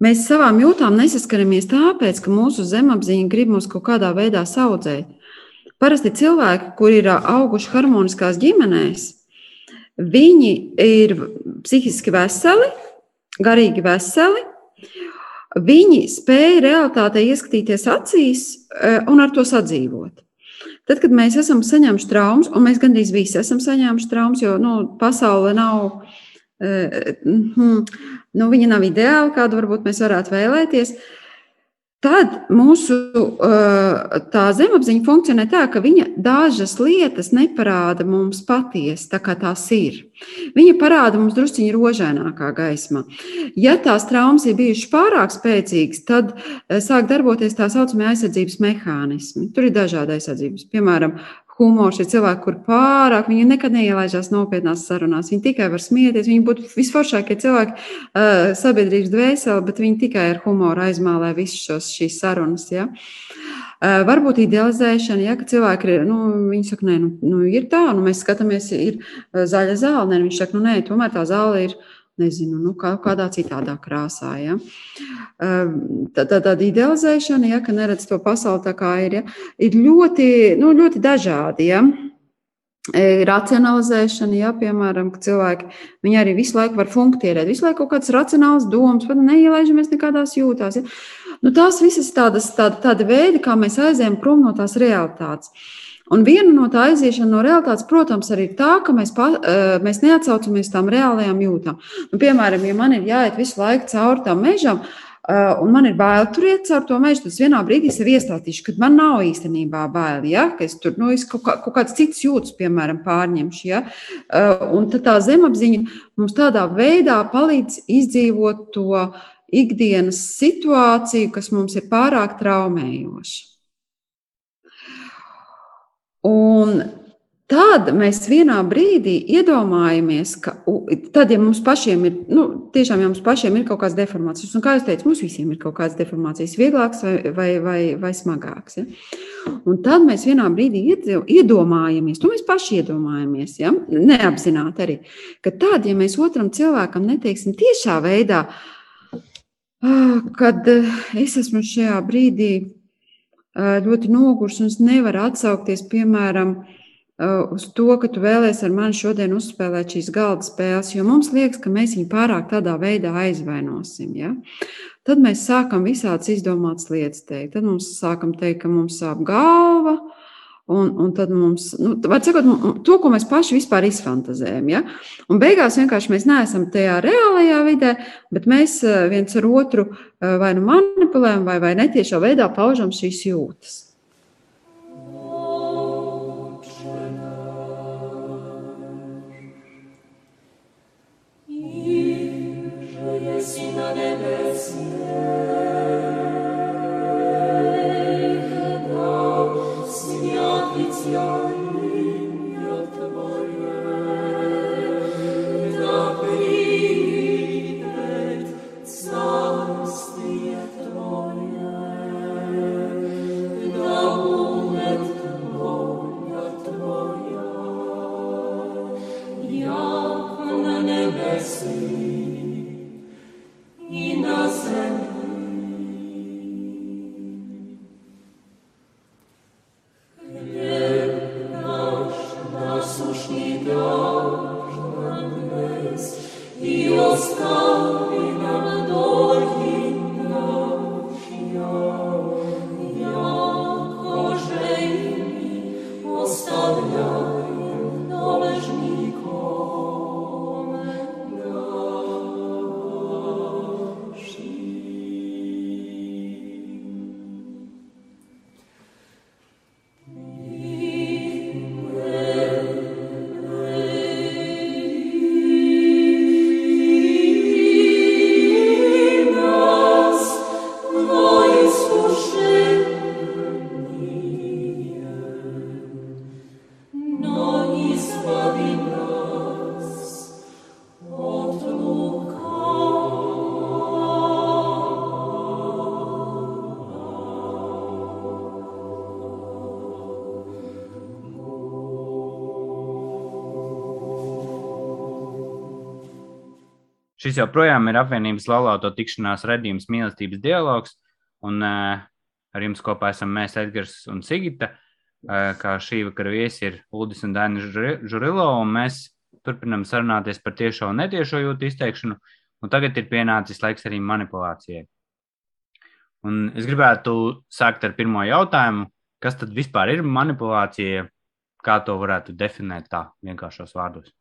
Mēs savām jūtām nesaskaramies tāpēc, ka mūsu zemapziņa grib mūs kaut kādā veidā audzēt. Parasti cilvēki, kuri ir auguši harmoniskās ģimenēs, Viņi ir psihiski veseli, garīgi veseli. Viņi spēja realitātei ieskatīties acīs e, un ar to sadzīvot. Tad, kad mēs esam saņēmuši traumas, un mēs gandrīz visi esam saņēmuši traumas, jo nu, pasaule nav, mm, nu, viņa nav ideāla, kādu varbūt mēs varētu vēlēties. Uh, Tad mūsu tā zemapziņa funkcionē tā, ka viņa dažas lietas neparāda mums patiesi, tā kā tās ir. Viņa parāda mums drusciņā rožainākā gaismā. Ja tās traumas ir bijušas pārāk spēcīgas, tad sāk darboties tā saucamie aizsardzības mehānismi. Tur ir dažādi aizsardzības. Piemēram, humors, ir cilvēki, kur pārāk viņi nekad neielaižās nopietnās sarunās. Viņi tikai var smieties. Viņi būtu visforšākie cilvēki uh, sabiedrības dvēselē, bet viņi tikai ar humoru aizmālē visas šīs sarunas. Ja? Uh, varbūt idealizēšana, ja cilvēki ir, nu, viņi saka, nē, nu, nu ir tā, nu, mēs skatāmies, ir zaļa zāle, nē, viņš saka, nu, nē, tomēr tā zāle ir nezinu, nu, kā, kādā citādā krāsā. Ja. Ehm, tā, tā, tāda idealizēšana, ja, ka neredz to pasauli tā kā ir, ja, ir ļoti, nu, ļoti dažādi. Ja. E, racionalizēšana, ja, piemēram, cilvēki arī visu laiku var funkcionēt, visu laiku kaut kādas racionālas domas, pat neielaižamies nekādās jūtās. Ja. Nu, tās visas tādas tāda, tāda veidi, kā mēs aizējām prom no tās realitātes. Un viena no tā aiziešana no realitātes, protams, arī ir tā, ka mēs, pa, mēs neatsaucamies tām reālajām jūtām. Nu, piemēram, ja man ir jāiet visu laiku cauri tam mežam, un man ir bail tur iet caur to mežu, tad es vienā brīdī sev iestāstīšu, ka man nav īstenībā bail. Ja? Ka es tur nu, es kaut, kā, kaut kāds cits jūtas, piemēram, pārņemšu. Ja? Un tad tā zemapziņa mums tādā veidā palīdz izdzīvot to ikdienas situāciju, kas mums ir pārāk traumējoša. Un Tad mēs vienā brīdī iedomājamies, ka tad, ja mums pašiem ir, nu, tiešām, ja mums pašiem ir kaut kādas deformācijas, un kā jūs teicat, mums visiem ir kaut kādas deformācijas, vieglākas vai, vai, vai, vai smagākas. Ja? Un tad mēs vienā brīdī iedomājamies, to mēs paši iedomājamies, ja? neapzināti arī, ka tad, ja mēs otram cilvēkam neteiksim tiešā veidā, kad es esmu šajā brīdī ļoti nogurs un es nevaru atsaukties, piemēram, uz to, ka tu vēlēsies ar mani šodien uzspēlēt šīs galda spēles, jo mums liekas, ka mēs viņu pārāk tādā veidā aizvainosim. Ja? Tad mēs sākam visādas izdomātas lietas teikt. Tad mums sākam teikt, ka mums sāp galva. Un, un tad mums, nu, var sakot, to, ko mēs paši vispār izfantazējam. Ja? Un beigās vienkārši mēs neesam tajā reālajā vidē, bet mēs viens ar otru vai nu manipulējam, vai, vai netiešā veidā paužam šīs jūtas. Šis joprojām ir apvienības laulāto tikšanās redzījums mīlestības dialogs, un uh, ar jums kopā esam mēs, Edgars un Sigita. Uh, kā šī vakara viesi ir Ulris un Dainis Žurilo, un mēs turpinam sarunāties par tiešo un netiešo jūtu izteikšanu, un tagad ir pienācis laiks arī manipulācijai. Un es gribētu sākt ar pirmo jautājumu, kas tad vispār ir manipulācija, kā to varētu definēt tā vienkāršos vārdos?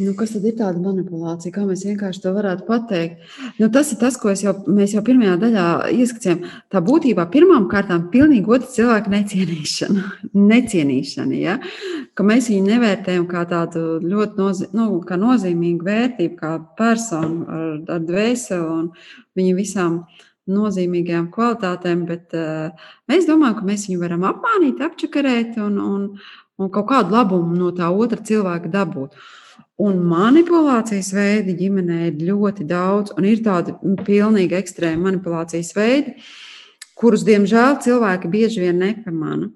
Nu, kas tad ir tāda manipulācija? Kā mēs vienkārši to varētu pateikt? Nu, tas ir tas, ko jau, mēs jau pirmajā daļā ieskicējām. Tā būtībā pirmām kārtām ir pilnīgi otra cilvēka necienīšana. <laughs> necienīšana ja? Ka mēs viņu nevērtējam kā tādu ļoti nozi nu, kā nozīmīgu vērtību, kā personu ar, ar dvēseli un viņa visām nozīmīgajām kvalitātēm, bet uh, mēs domājam, ka mēs viņu varam apmānīt, apčakarēt un, un, un kaut kādu labumu no tā otra cilvēka dabūt. Uh, Un manipulācijas veidi ģimenē ir ļoti daudz, un ir tādi nu, pilnīgi ekstrēmi manipulācijas veidi, kurus, diemžēl, cilvēki bieži vien nepamana.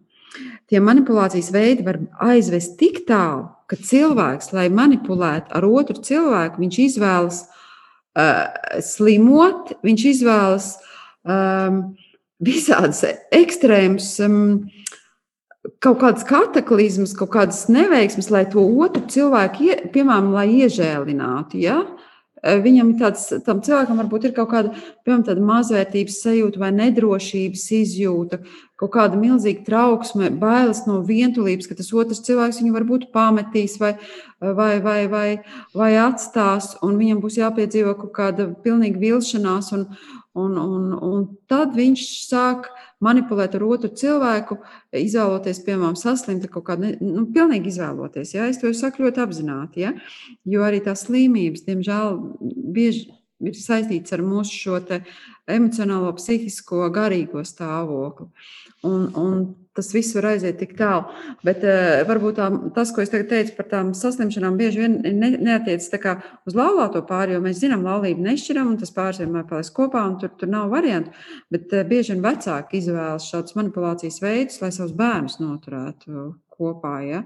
Tie manipulācijas veidi var aizvest tik tālu, ka cilvēks, lai manipulētu ar otru cilvēku, viņš izvēlas uh, slimot, viņš izvēlas um, visādas ekstrēmas. Um, kaut kādas kataklizmas, kaut kādas neveiksmes, lai to otru cilvēku, ie, piemēram, lai iežēlinātu. Ja? E, viņam ir tāds, tam cilvēkam varbūt ir kaut kāda, piemēram, tāda mazvērtības sajūta vai nedrošības izjūta, kaut kāda milzīga trauksme, bailes no vientulības, ka tas otrs cilvēks viņu varbūt pametīs vai, vai, vai, vai, vai atstās, un viņam būs jāpiedzīvo kaut kāda pilnīga vilšanās, un, un, un, un tad viņš sāk manipulēt ar otru cilvēku, izvēloties, piemēram, saslimt ar kaut kādu, nu, pilnīgi izvēloties. Ja? Es to saku ļoti apzināti, ja? jo arī tās slimības, diemžēl, bieži, ir saistīts ar mūsu šo emocionālo, psihisko, garīgo stāvokli. Un, un tas viss var aiziet tik tālu. Bet uh, varbūt tā, tas, ko es teicu par tām saslimšanām, bieži vien ne, neatiecas uz laulāto pāri, jo mēs zinām, ka laulība nešķiram un tas pāris vienmēr paliks kopā, un tur, tur nav variantu. Bet uh, bieži vien vecāki izvēlas šādus manipulācijas veidus, lai savus bērnus noturētu kopā. Ja?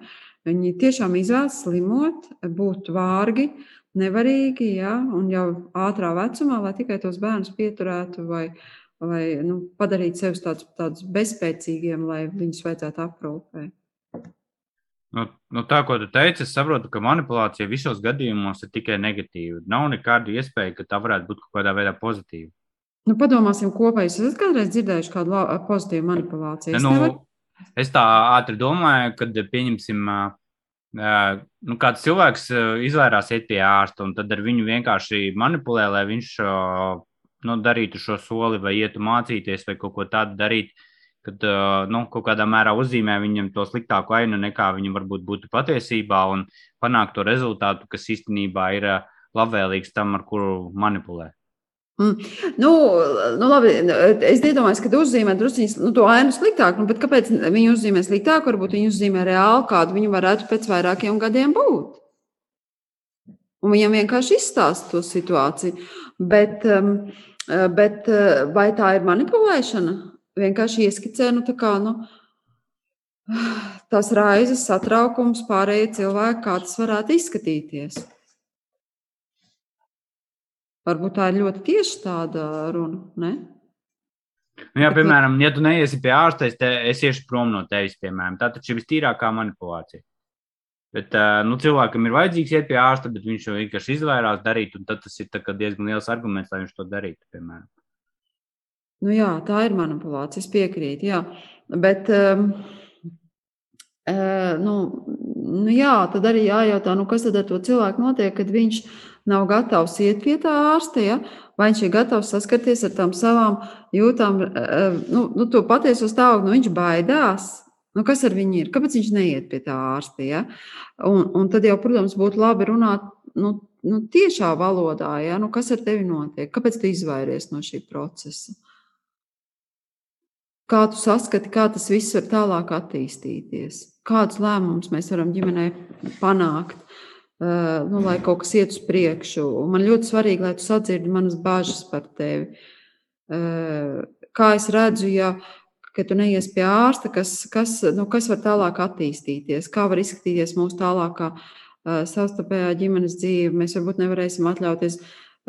Viņi tiešām izvēlas slimot, būt vārgi. Nevarīgi, ja, un jau ātrā vecumā, lai tikai tos bērnus pieturētu vai uh, vai nu, padarīt sevi tādus, tādus bezspēcīgiem, lai viņus vajadzētu aprūpēt. Nu, nu tā, ko tu teici, es saprotu, ka manipulācija visos gadījumos ir tikai negatīva. Nav nekāda iespēja, ka tā varētu būt kaut kādā veidā pozitīva. Nu, padomāsim kopā. Es esmu kādreiz dzirdējuši kādu pozitīvu manipulāciju. Es, nu, nevar... es tā ātri domāju, kad pieņemsim, nu, kāds cilvēks izvairās iet pie ārsta, un tad ar viņu vienkārši manipulē, lai viņš nu, darītu šo soli, vai ietu mācīties, vai kaut ko tādu darīt, kad nu, kaut kādā mērā uzzīmē viņam to sliktāku ainu, nekā viņam varbūt būtu patiesībā, un panākt to rezultātu, kas īstenībā ir labvēlīgs tam, ar kuru manipulē. Mm. Nu, nu labi, es iedomājos, ka uzzīmē druskuļi nu, to ainu sliktāk, nu, bet kāpēc viņi uzzīmē sliktāk? Varbūt viņi uzzīmē reāli, kādu viņi varētu pēc vairākiem gadiem būt. Un viņam vienkārši izstāsta to situāciju. Bet, um, bet eh, vai tā ir manipulēšana? Vienkārši ieskicē, nu, tā kā, nu, <sighs> tās raizes, satraukums, pārējie cilvēki, kā tas varētu izskatīties. Varbūt tā ir ļoti tieši tāda runa. Ne? Nu, jā, piemēram, ja tu neiesi pie ārsta, es, te, es iešu prom no tevis, piemēram. Tā taču ir vistīrākā manipulācija. Bet nu, cilvēkam ir vajadzīgs iet pie ārsta, bet viņš jau vienkārši izvairās darīt, un tas ir diezgan liels arguments, lai viņš to darītu. Piemēram. Nu, jā, tā ir manipulācija, es piekrītu. Jā. Bet, um, nu, nu, jā, tad arī jājautā, nu, kas tad ar to cilvēku notiek, kad viņš nav gatavs iet pie tā ārsta, ja? vai viņš ir gatavs saskarties ar tām savām jūtām, nu, nu, to patieso stāvokli, nu, viņš baidās. Nu, kas ar viņu ir? Kāpēc viņš neiet pie tā ārsta? Ja? Un, un tad jau, protams, būtu labi runāt nu, nu, tiešā valodā, ja? nu, kas ar tevi notiek, kāpēc tu izvairies no šī procesa. Kā tu saskati, kā tas viss var tālāk attīstīties? Kādus lēmumus mēs varam ģimenē panākt, uh, nu, lai kaut kas iet uz priekšu? Un man ļoti svarīgi, lai tu sadzirdi manas bažas par tevi. Uh, kā es redzu, ja ka tu neies pie ārsta, kas, kas, nu, kas var tālāk attīstīties, kā var izskatīties mūsu tālākā savstarpējā ģimenes dzīve. Mēs varbūt nevarēsim atļauties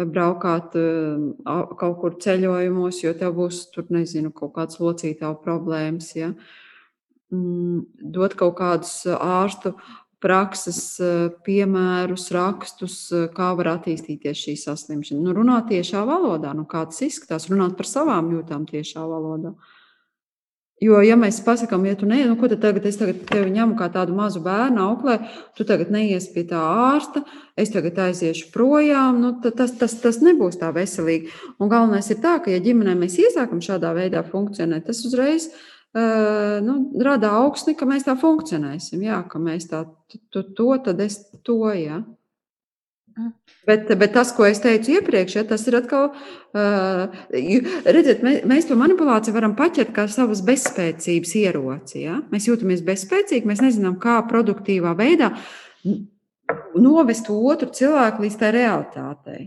braukāt kaut kur ceļojumos, jo tev būs tur, nezinu, kaut kāds locītāju problēmas. Ja? Mm, dot kaut kādus ārstu prakses piemērus, rakstus, kā var attīstīties šī saslimšana. Nu, runāt tiešā valodā, nu, kā tas izskatās, runāt par savām jūtām tiešā valodā. Uh, Jo, ja mēs pasakām, ja tu neies, nu, ko tad tagad es tagad tevi ņemu kā tādu mazu bērnu auklē, tu tagad neies pie tā ārsta, es tagad aiziešu projām, nu, tas, tas, tas nebūs tā veselīgi. Un galvenais ir tā, ka, ja ģimenē mēs iesākam šādā veidā funkcionēt, tas uzreiz uh, nu, rada augsni, ka mēs tā funkcionēsim. Jā, ka mēs tā, tu, to, tad es to, jā. Bet, bet tas, ko es teicu iepriekš, ja, tas ir atkal. Uh, redziet, mēs, mēs to manipulāciju varam paķert kā savas bezspēcības ieroci. Ja? Mēs jūtamies bezspēcīgi, mēs nezinām, kā produktīvā veidā novest otru cilvēku līdz tai realitātei.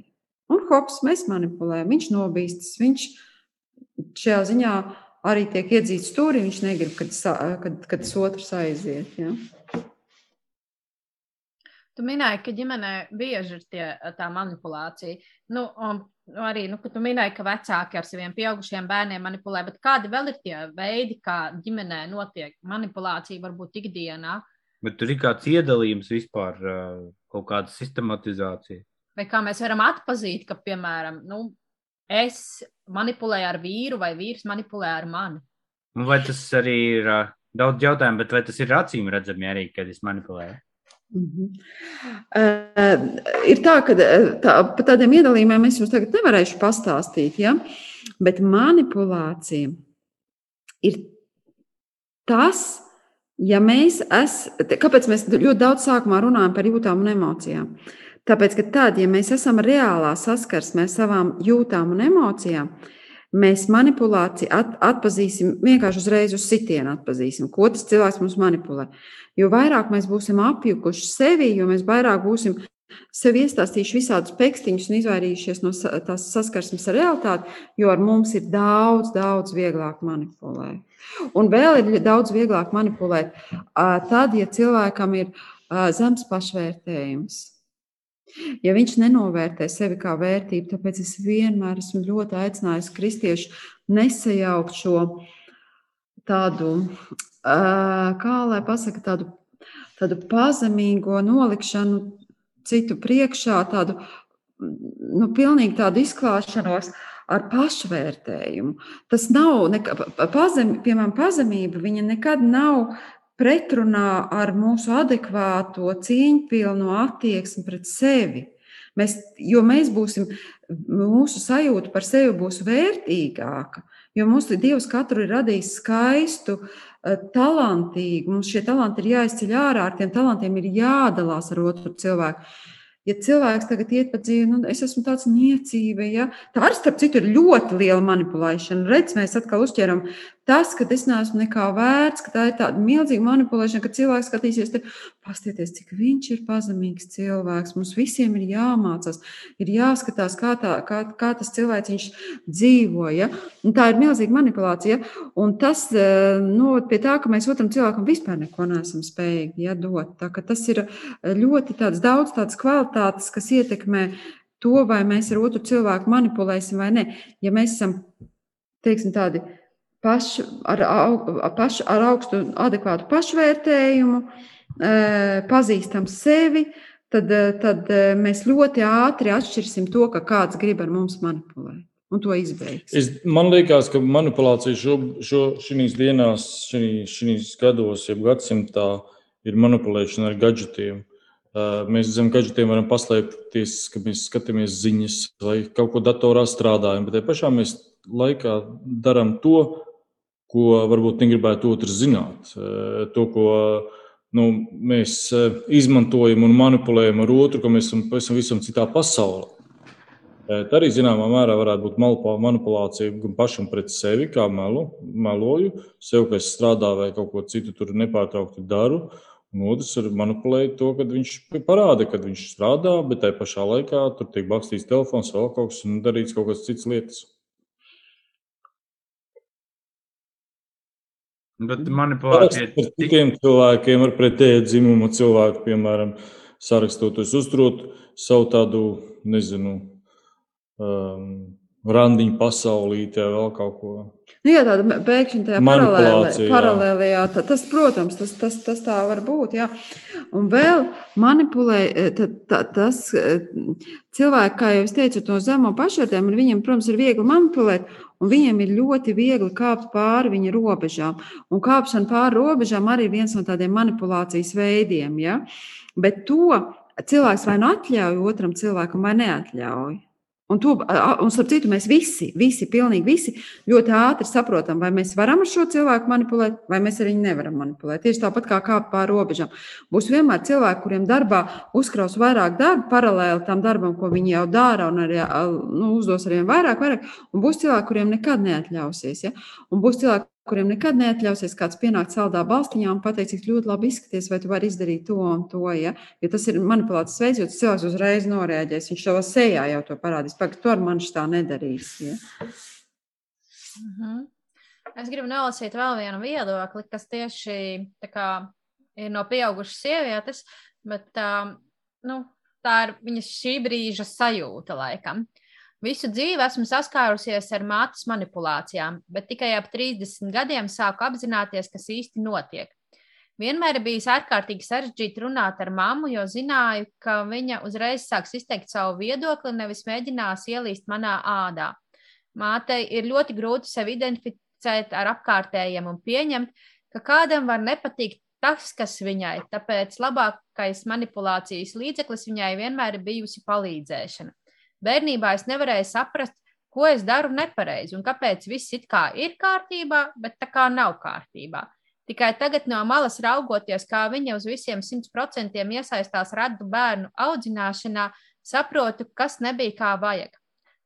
Un hops, mēs manipulējam, viņš nobīstas, viņš šajā ziņā arī tiek iedzīts stūrī, viņš negrib, kad, kad, kad tas otrs aiziet. Ja? Tu minēji, ka ģimenē bieži ir tie, tā manipulācija. Nu, un, nu, arī nu, tu minēji, ka vecāki ar saviem pieaugušiem bērniem manipulē, bet kādi vēl ir tie veidi, kā ģimenē notiek manipulācija, varbūt ikdienā? Bet tur ir kāds iedalījums vispār, kaut kāda sistematizācija. Vai kā mēs varam atzīt, ka, piemēram, nu, es manipulēju ar vīru, vai vīrs manipulē ar mani? Nu, vai tas arī ir daudz jautājumu, bet vai tas ir acīm redzami arī, kad es manipulēju? Mm -hmm. uh, ir tā, ka tā, par tādiem iedalījumiem es jums tagad nevarēšu pastāstīt, ja? bet manipulācija ir tas, ja mēs esam, kāpēc mēs ļoti daudz sākumā runājam par jūtām un emocijām. Tāpēc, ka tad, ja mēs esam reālā saskarsmē ar savām jūtām un emocijām, mēs manipulāciju at, atpazīsim vienkārši uzreiz uz sitienu, atpazīsim, ko tas cilvēks mums manipulē. Jo vairāk mēs būsim apjukuši sevi, jo mēs vairāk būsim sev iestāstījuši visādus pekstiņus un izvairījušies no tās saskarsmes ar realitāti, jo ar mums ir daudz, daudz vieglāk manipulēt. Un vēl ir daudz vieglāk manipulēt tad, ja cilvēkam ir zems pašvērtējums. Ja viņš nenovērtē sevi kā vērtību, tāpēc es vienmēr esmu ļoti aicinājis kristiešu nesajaukt šo tādu, kā lai pasaka, tādu, tādu pazemīgo nolikšanu citu priekšā, tādu nu, pilnīgi tādu izklāšanos ar pašvērtējumu. Tas nav, neka, pazem, piemēram, pazemība, viņa nekad nav pretrunā ar mūsu adekvāto, cieņpilno attieksmi pret sevi. Mēs, jo mēs būsim, mūsu sajūta par sevi būs vērtīgāka, jo mūsu Dievs katru ir radījis skaistu, eh, talantīgu. Mums šie talanti ir jāizceļ ārā, ar tiem talantiem ir jādalās ar otru cilvēku. Ja cilvēks tagad iet pa dzīvi, nu, es esmu tāds niecība, ja? tā arī, starp citu, ir ļoti liela manipulēšana. Redz, mēs atkal uzķeram tas, ka es neesmu nekā vērts, ka tā ir tāda milzīga manipulēšana, ka cilvēks skatīsies, te, pastieties, cik viņš ir pazemīgs cilvēks. Mums visiem ir jāmācās, ir jāskatās, kā, tā, kā, kā tas cilvēks dzīvo. Ja? Un tā ir milzīga manipulācija. Un tas eh, noved pie tā, ka mēs otram cilvēkam vispār neko neesam spējīgi ja, dot. Tā, tas ir ļoti daudz tādas kvalitātes, kas ietekmē to, vai mēs ar otru cilvēku manipulēsim vai nē. Ja mēs esam teiksim, tādi pašu, ar, pašu, ar augstu, adekvātu pašvērtējumu, e, pazīstam sevi, tad, e, tad e, mēs ļoti ātri atšķirsim to, ka kāds grib ar mums manipulēt. Un to izbeigts. Es, man liekas, ka manipulācija šīs dienās, šīs gados, jeb gadsimtā, ir manipulēšana ar gadgetiem. Mēs zem gadgetiem varam paslēpties, ka mēs skatāmies ziņas vai kaut ko datorā strādājam, bet tajā pašā mēs laikā darām to, ko varbūt negribētu otrs zināt. Eh, to, ko nu, mēs eh, izmantojam un manipulējam ar otru, ka mēs esam pavisam visam citā pasaulē. Eh, tā arī zināmā mērā varētu būt manipulācija gan pašam pret sevi, kā melu, meloju, sev, ka es strādāju vai kaut ko citu tur nepārtraukti daru. Un otrs ir manipulēt to, ka viņš parāda, ka viņš strādā, bet tajā pašā laikā tur tiek bakstīts telefons, vēl kaut kas un darīts kaut kas cits lietas. Bet manipulācija ar citiem cilvēkiem, ar pretēju dzimumu cilvēku, piemēram, sarakstoties, uzturot savu tādu, nezinu, um, randiņu pasaulītē, vēl kaut ko. Nu, jā, tāda pēkšņi tajā paralēlē, paralēlajā, tā, tas, protams, tas, tas, tas tā var būt. Jā. Un vēl manipulē tā, tā, tas eh, cilvēki, kā jau es teicu, to zemo pašvērtējumu, un viņiem, protams, ir viegli manipulēt, un viņiem ir ļoti viegli kāpt pāri viņa robežām. Un kāpšana pāri robežām arī ir viens no tādiem manipulācijas veidiem. Ja? Bet to cilvēks vai nu atļauj otram cilvēkam, vai neatļauj. Un, to, un starp citu, mēs visi, visi, pilnīgi visi ļoti ātri saprotam, vai mēs varam ar šo cilvēku manipulēt, vai mēs ar viņu nevaram manipulēt. Tieši tāpat kā kāpt pāri robežām. Būs vienmēr cilvēki, kuriem darbā uzkraus vairāk darba, paralēli tam darbam, ko viņi jau dara, un arī nu, uzdos ar vien vairāk, vairāk. Un būs cilvēki, kuriem nekad neatļausies. Ja? Un būs cilvēki, kuriem nekad neatļausies kāds pienākt saldā balstiņā un pateikt, cik ļoti labi izskaties, vai tu vari izdarīt to un to. Ja, ja tas ir manipulācijas veids, jo cilvēks uzreiz noreaģēs. Viņš savā sejā jau to parādīs. Pagaid, to ar mani tā nedarīs. Ja. Mm -hmm. Es gribu nolasīt vēl vienu viedokli, kas tieši kā, ir no pieaugušas sievietes, bet tā, nu, tā ir viņas šī brīža sajūta laikam. Uh, Visu dzīvi esmu saskārusies ar mātes manipulācijām, bet tikai ap 30 gadiem sāku apzināties, kas īsti notiek. Vienmēr bijis ārkārtīgi sarežģīti runāt ar mammu, jo zināju, ka viņa uzreiz sāks izteikt savu viedokli nevis mēģinās ielīst manā ādā. Mātei ir ļoti grūti sevi identificēt ar apkārtējiem un pieņemt, ka kādam var nepatikt tas, kas viņai, tāpēc labākais manipulācijas līdzeklis viņai vienmēr ir bijusi palīdzēšana. Bērnībā es nevarēju saprast, ko es daru nepareizi un kāpēc viss it kā ir kārtībā, bet tā kā nav kārtībā. Tikai tagad no malas raugoties, kā viņa uz visiem 100% iesaistās radu bērnu audzināšanā, saprotu, kas nebija kā vajag.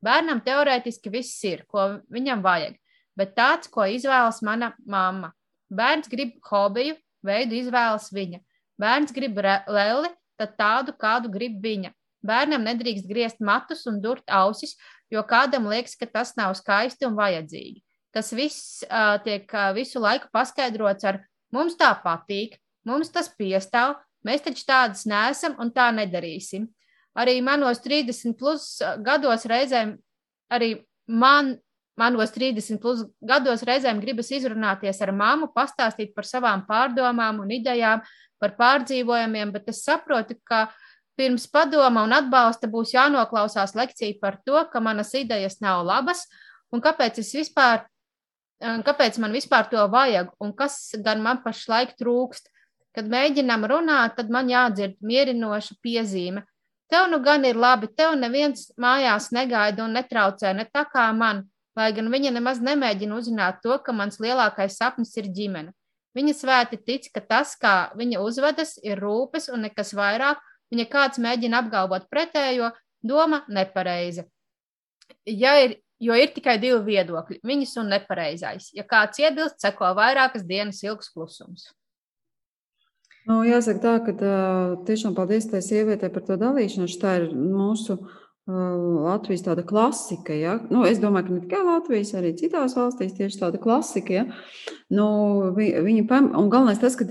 Bērnam teorētiski viss ir, ko viņam vajag, bet tāds, ko izvēlas mana mamma. Bērns grib hobiju, veidu izvēlas viņa. Bērns grib leli, tad tādu, kādu grib viņa. Bērnam nedrīkst griezt matus un durt ausis, jo kādam liekas, ka tas nav skaisti un vajadzīgi. Tas viss uh, tiek uh, visu laiku paskaidrots ar mums tā patīk, mums tas piestāv, mēs taču tādas neesam un tā nedarīsim. Arī manos 30 plus gados reizēm, arī man, manos 30 plus gados reizēm gribas izrunāties ar mammu, pastāstīt par savām pārdomām un idejām, par pārdzīvojumiem, bet es saprotu, ka pirms padoma un atbalsta būs jānoklausās lekcija par to, ka manas idejas nav labas un kāpēc vispār kāpēc man vispār to vajag un kas gan man pašlaik trūkst. Kad mēģinām runāt, tad man jādzird mierinoša piezīme. Tev nu gan ir labi, tev neviens mājās negaida un netraucē, ne tā kā man, lai gan viņa nemaz nemēģina uzzināt to, ka mans lielākais sapnis ir ģimene. Viņa svēti tic, ka tas, kā viņa uzvedas, ir rūpes un nekas vairāk. Viņa kāds mēģina apgalvot pretējo, doma nepareiza. Ja ir Jo ir tikai divi viedokļi - viņas un nepareizais. Ja kāds iebilst, seko vairākas dienas ilgs klusums. Nu, jāsaka tā, ka tā, tiešām paldies tai sievietei par to dalīšanos. Tā ir mūsu uh, Latvijas tāda klasika. Ja? Nu, es domāju, ka ne tikai Latvijas, arī citās valstīs tieši tāda klasika. Ja? Nu, vi, viņi pam, un galvenais tas, ka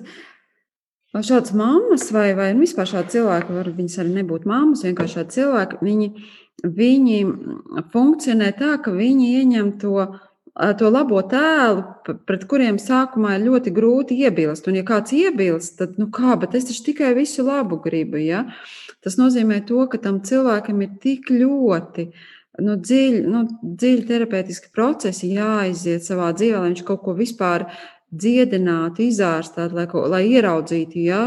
šādas mammas vai, vai vispār šādi cilvēki, var viņas arī nebūt mammas, vienkārši šādi cilvēki, viņi viņi funkcionē tā, ka viņi ieņem to, to labo tēlu, pret kuriem sākumā ir ļoti grūti iebilst. Un, ja kāds iebilst, tad, nu kā, bet es taču tikai visu labu gribu. Ja? Tas nozīmē to, ka tam cilvēkam ir tik ļoti nu, dziļi, nu, dziļi terapeitiski procesi jāaiziet savā dzīvē, lai viņš kaut ko vispār dziedinātu, izārstītu, lai, lai ieraudzītu ja,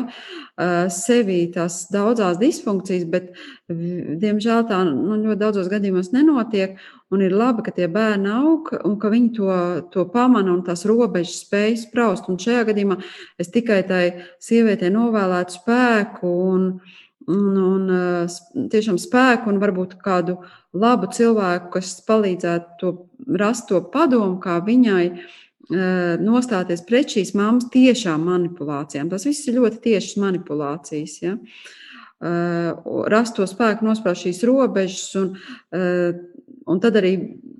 sevī tās daudzās disfunkcijas, bet, diemžēl, tā nu, ļoti daudzos gadījumos nenotiek. Un ir labi, ka tie bērni aug un ka viņi to, to pamana un tās robežas spēj spraust. Un šajā gadījumā es tikai tai sievietei novēlētu spēku un, un, un tiešām spēku un varbūt kādu labu cilvēku, kas palīdzētu to rast to padomu, kā viņai nostāties pret šīs mammas tiešām manipulācijām. Tas viss ir ļoti tiešas manipulācijas. Ja? Rast to spēku, nosprāst šīs robežas, un, un tad arī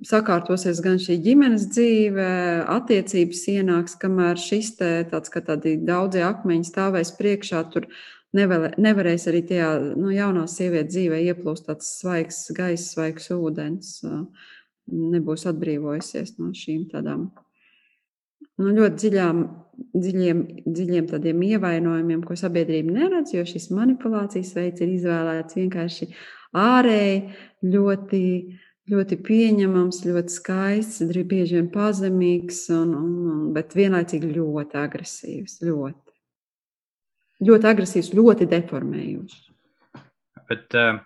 sakārtosies gan šī ģimenes dzīve, attiecības ienāks, kamēr šis te tāds, ka tādi daudzie akmeņi stāvēs priekšā, tur nevar, nevarēs arī tajā nu, jaunā sievietes dzīvē ieplūst tāds svaigs gaiss, svaigs ūdens, nebūs atbrīvojusies no šīm tādām nu, ļoti dziļām, dziļiem, dziļiem tādiem ievainojumiem, ko sabiedrība neredz, jo šis manipulācijas veids ir izvēlēts vienkārši ārēji, ļoti, ļoti pieņemams, ļoti skaists, bieži vien pazemīgs, un, un, un, bet vienlaicīgi ļoti agresīvs. Ļoti, ļoti agresīvs, ļoti deformējošs. Bet, uh...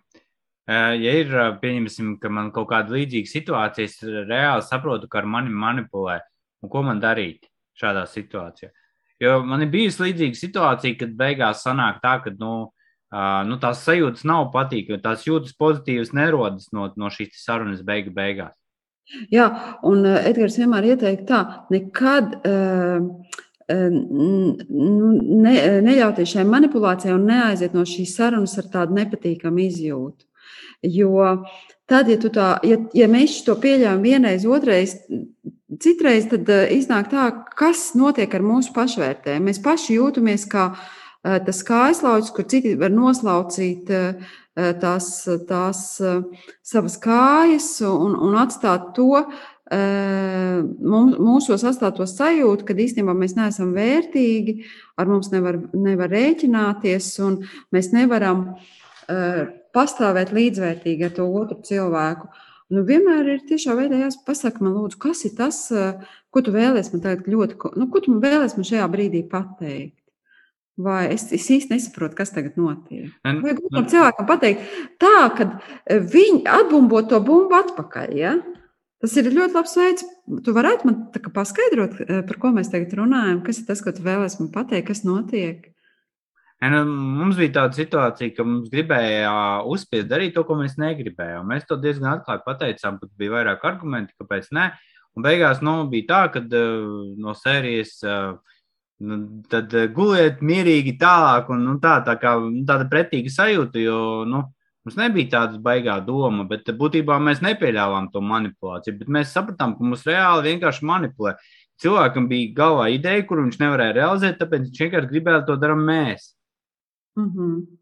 Ja ir, pieņemsim, ka man kaut kāda līdzīga situācija, es reāli saprotu, ka ar mani manipulē. Un ko man darīt šādā situācijā? Jo man ir bijusi līdzīga situācija, kad beigās sanāk tā, ka nu, uh, nu, tās sajūtas nav patīkamas, tās jūtas pozitīvas nerodas no, no šīs sarunas beigu beigās. Jā, un Edgars vienmēr ieteikt tā, nekad uh, ne, neļauties šai manipulācijai un neaiziet no šīs sarunas ar tādu nepatīkamu izjūtu. Jo tad, ja, tā, ja, ja mēs to pieļāvām vienreiz, otrreiz, Citreiz tad eh, iznāk tā, kas notiek ar mūsu pašvērtējumu. Mēs paši jūtamies kā eh, tas kājslaucis, kur citi var noslaucīt eh, tās, tās savas kājas un, un atstāt to mūsos atstāto sajūtu, ka īstenībā mēs neesam vērtīgi, ar mums nevar, nevar rēķināties un mēs nevaram pastāvēt līdzvērtīgi ar to otru cilvēku. Nu, vienmēr ir tiešā veidā jāsaka, man, lūdzu, kas ir tas, ko tu vēlēsies man tagad ļoti, nu, ko tu vēlēsies man šajā brīdī pateikt? Vai es, es īsti nesaprotu, kas tagad notiek? Vai gribam cilvēkam pateikt tā, ka viņi atbumbo to bumbu atpakaļ, ja? Tas ir ļoti labs veids tu varētu man paskaidrot, par ko mēs tagad runājam? Kas ir tas, ko tu vēlēsi man pateikt, kas notiek? Nu, mums bija tāda situācija, ka mums gribēja uzspiest darīt to, ko mēs negribējām. Mēs to diezgan atklāti pateicām, pat bija vairāk argumenti, kāpēc ne. Un beigās nu, bija tā, ka no sērijas nu, tad guliet mierīgi tālāk, un nu, tā, tā kā, nu, tāda pretīga sajūta, jo nu, mums nebija tāda baigā doma, bet būtībā mēs nepieļāvām to manipulāciju. Bet mēs sapratām, ka mums reāli vienkārši manipulē. Cilvēkam bija galvā ideja, kuru viņš nevarēja realizēt, tāpēc viņš vienkārši gribēja to darīt mēs. Mm -hmm.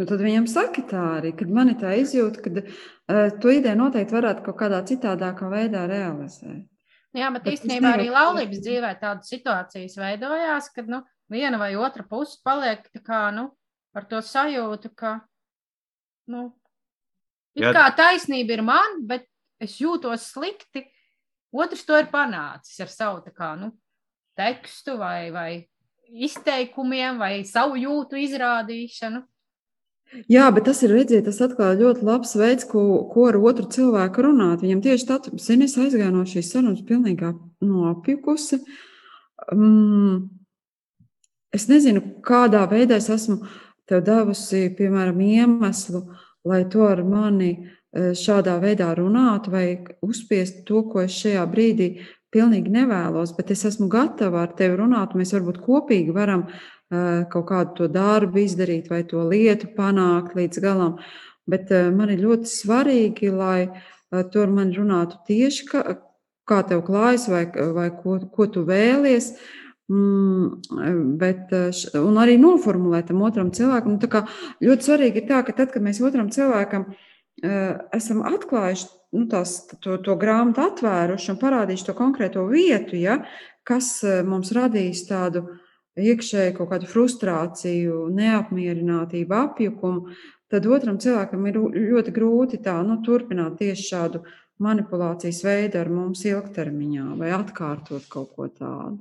Nu, tad viņam saka tā arī, kad man ir tā izjūta, ka uh, to ideju noteikti varētu kaut kādā citādākā veidā realizēt. Jā, bet, bet īstenībā arī laulības dzīvē tādas situācijas veidojās, kad nu, viena vai otra puse paliek kā, nu, ar to sajūtu, ka nu, Jā. kā taisnība ir man, bet es jūtos slikti. Otrs to ir panācis ar savu kā, nu, tekstu vai, vai izteikumiem vai savu jūtu izrādīšanu. Jā, bet tas ir redziet, tas atkal ļoti labs veids, ko, ko ar otru cilvēku runāt. Viņam tieši tāds, zini, es aizgāju no šīs sarunas pilnīgi nopjukusi. Um, es nezinu, kādā veidā es esmu tev devusi, piemēram, iemeslu, lai to ar mani e, šādā veidā runātu vai uzspiest to, ko es šajā brīdī pilnīgi nevēlos, bet es esmu gatava ar tevi runāt, un mēs varbūt kopīgi varam uh, kaut kādu to darbu izdarīt vai to lietu panākt līdz galam. Bet uh, man ir ļoti svarīgi, lai uh, tu ar mani runātu tieši, ka, kā tev klājas vai, vai ko, ko tu vēlies. Mm, bet, un arī noformulēt tam otram cilvēkam. Nu, ļoti svarīgi ir tā, ka tad, kad mēs otram cilvēkam esam atklājuši nu, tās, to, to grāmatu atvēruši un parādījuši to konkrēto vietu, ja, kas eh, mums radīs tādu iekšēju kaut kādu frustrāciju, neapmierinātību, apjukumu, tad otram cilvēkam ir ļoti grūti tā, nu, turpināt tieši šādu manipulācijas veidu ar mums ilgtermiņā vai atkārtot kaut ko tādu.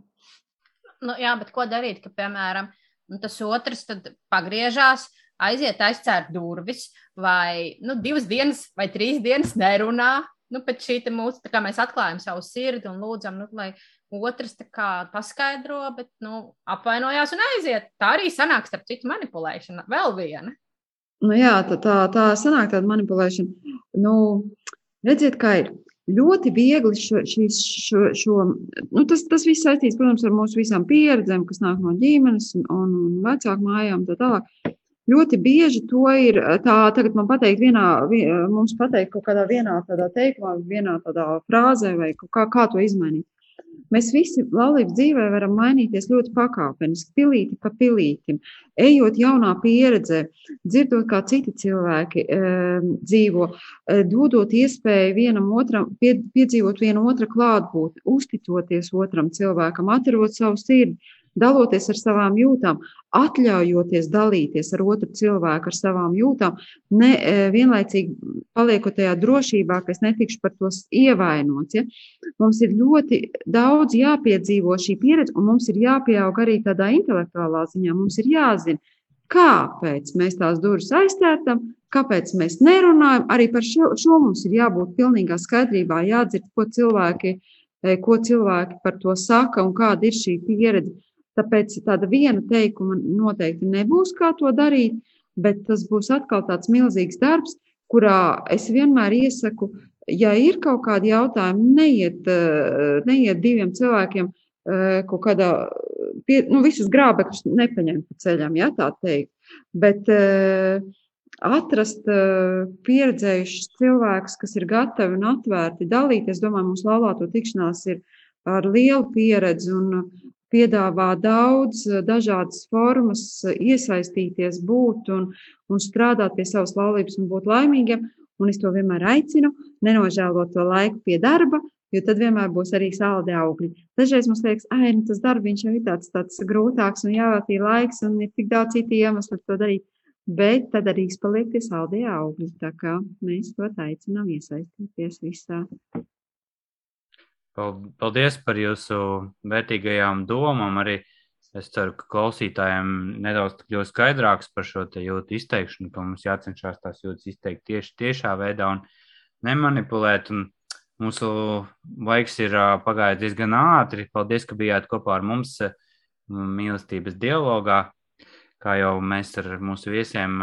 Nu, jā, bet ko darīt, ka, piemēram, nu, tas otrs pagriežās, aiziet aizcērt durvis, vai nu, divas dienas vai trīs dienas nerunā. Nu, pēc šī mūsu, kā mēs atklājam savu sirdi un lūdzam, nu, lai otrs kā, paskaidro, bet nu, apvainojās un aiziet. Tā arī sanāk, starp citu, manipulēšana. Vēl viena. Nu, jā, tā, tā, tā sanāk tāda manipulēšana. Nu, redziet, kā ir. Ļoti viegli šo, šīs, šo, šo nu, tas, tas viss saistīts, protams, ar mūsu visām pieredzēm, kas nāk no ģimenes un, un vecāku mājām. Tā tālāk. Ļoti bieži to ir tā, tagad man pateikt, vienā, mums pateikt kaut kādā vienā tādā teikumā, vienā tādā frāzē vai kā, kā to izmainīt. Mēs visi laulības dzīvē varam mainīties ļoti pakāpeniski, pilīti pa pilītim, ejot jaunā pieredzē, dzirdot, kā citi cilvēki e, dzīvo, e, dodot iespēju vienam otram, pie, piedzīvot viena otra klātbūtni, uzticoties otram cilvēkam, atverot savu sirdi, daloties ar savām jūtām, atļaujoties dalīties ar otru cilvēku, ar savām jūtām, ne e, vienlaicīgi paliekot tajā drošībā, ka es netikšu par tos ievainots. Ja? Mums ir ļoti daudz jāpiedzīvo šī pieredze, un mums ir jāpieaug arī tādā intelektuālā ziņā. Mums ir jāzina, kāpēc mēs tās durvis aiztērtam, kāpēc mēs nerunājam. Arī par šo, šo mums ir jābūt pilnīgā skaidrībā, jādzird, ko cilvēki, e, ko cilvēki par to saka un kāda ir šī pieredze. Tāpēc tāda viena teikuma noteikti nebūs, kā to darīt, bet tas būs atkal tāds milzīgs darbs, kurā es vienmēr iesaku, ja ir kaut kādi jautājumi, neiet, eh, neiet diviem cilvēkiem eh, kaut kādā, pie, nu, visus grābekļus nepaņemt pa ceļam, ja tā teikt, bet eh, atrast pieredzējušus cilvēkus, kas ir gatavi un atvērti dalīties. Es domāju, mums laulāto tikšanās ir ar lielu pieredzi un piedāvā daudz eh, dažādas formas, eh, iesaistīties, būt un, un strādāt pie savas laulības un būt laimīgiem. Un es to vienmēr aicinu, nenožēlot to laiku pie darba, jo tad vienmēr būs arī saldi augļi. Dažreiz mums liekas, ah, nu, tas darbs jau ir tāds, tāds grūtāks un jāvēltī laiks, un ir tik daudz citu iemeslu to darīt. Bet tad arī izpaliek tie saldie augļi. Tā kā mēs to aicinām iesaistīties visā. Paldies par jūsu vērtīgajām domām. Arī es ceru, ka klausītājiem nedaudz kļūst skaidrāks par šo jūtu izteikšanu, ka mums jācenšas tās jūtas izteikt tieši tiešā veidā un nemanipulēt. Un Mūsu laiks ir pagājis diezgan ātri. Paldies, ka bijāt kopā ar mums mīlestības dialogā. Kā jau mēs ar mūsu viesiem,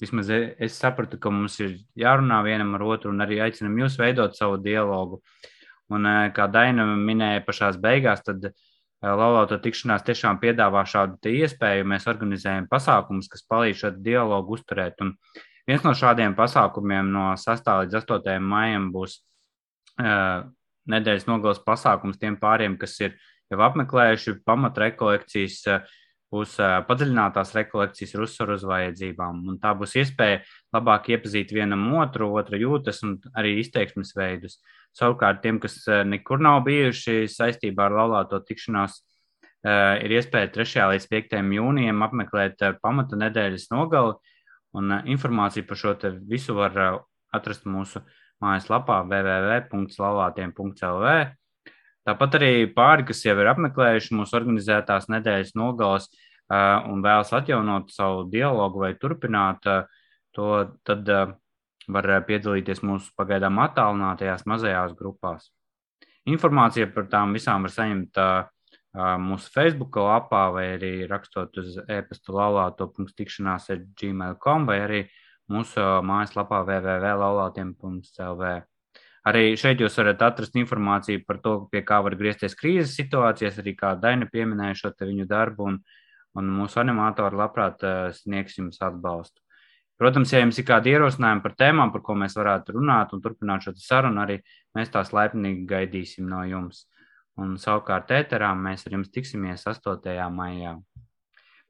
vismaz es sapratu, ka mums ir jārunā vienam ar otru un arī aicinam jūs veidot savu dialogu. Un kā Daina minēja pašās beigās, tad Laulāto tikšanās tiešām piedāvā šādu iespēju. Mēs organizējam pasākumus, kas palīdz šo dialogu uzturēt. Un viens no šādiem pasākumiem no 6. līdz 8. maijam būs nedēļas nogales pasākums tiem pāriem, kas ir jau apmeklējuši pamatrekolekcijas, būs padziļinātās rekolekcijas ar uzsvaru uz vajadzībām. Un tā būs iespēja labāk iepazīt vienam otru, otra jūtas un arī izteiksmes veidus. Savukārt tiem, kas nekur nav bijuši saistībā ar laulāto tikšanās, ir iespēja 3. līdz 5. jūnijam apmeklēt pamata nedēļas nogali, un informāciju par šo visu var atrast mūsu mājaslapā www.laulātiem.lv. Tāpat arī pāri, kas jau ir apmeklējuši mūsu organizētās nedēļas nogales un vēlas atjaunot savu dialogu vai turpināt to, tad var piedalīties mūsu pagaidām attālinātajās mazajās grupās. Informācija par tām visām var saņemt mūsu Facebook lapā vai arī rakstot uz e-pasta laulāto.tikšanās ar gmail.com vai arī mūsu mājaslapā www.laulātiem.lv. Arī šeit jūs varat atrast informāciju par to, pie kā var griezties krīzes situācijas, arī kā Daina pieminēja šo viņu darbu, un, un mūsu animatori labprāt sniegs jums atbalstu. Protams, ja jums ir kādi ierosinājumi par tēmām, par ko mēs varētu runāt un turpināt šo sarunu, arī mēs tās laipnīgi gaidīsim no jums. Un savukārt ēterā mēs ar jums tiksimies 8. maijā.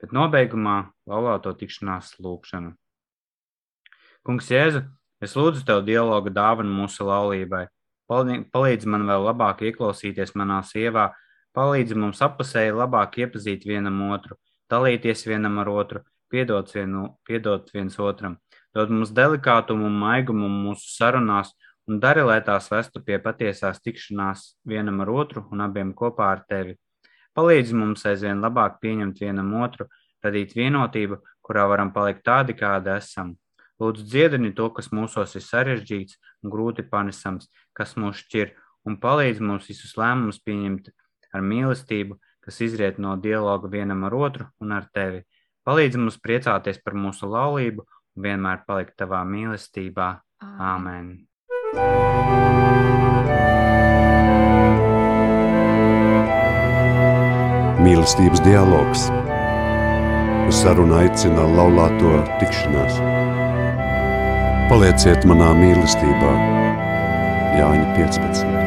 Bet nobeigumā laulāto tikšanās lūkšanu. Kungs, Jēzu, es lūdzu tev dialogu dāvanu mūsu laulībai. Palīdzi man vēl labāk ieklausīties manā sievā, palīdzi mums apusēji labāk iepazīt vienam otru, dalīties vienam ar otru, piedot, vienu, piedot viens otram, dod mums delikātumu un maigumu mūsu sarunās un dari, lai tās vestu pie patiesās tikšanās vienam ar otru un abiem kopā ar tevi. Palīdzi mums aizvien labāk pieņemt vienam otru, radīt vienotību, kurā varam palikt tādi, kādi esam. Lūdzu, dziedini to, kas mūsos ir sarežģīts un grūti panesams, kas mūs šķir, un palīdz mums visus lēmumus pieņemt ar mīlestību, kas izriet no dialoga vienam ar otru un ar tevi. Palīdz mums priecāties par mūsu laulību un vienmēr palikt tavā mīlestībā. Āmen! Mīlestības dialogs. Uz sarunu aicina laulāto tikšanās. Palieciet manā mīlestībā, Jāņa 15.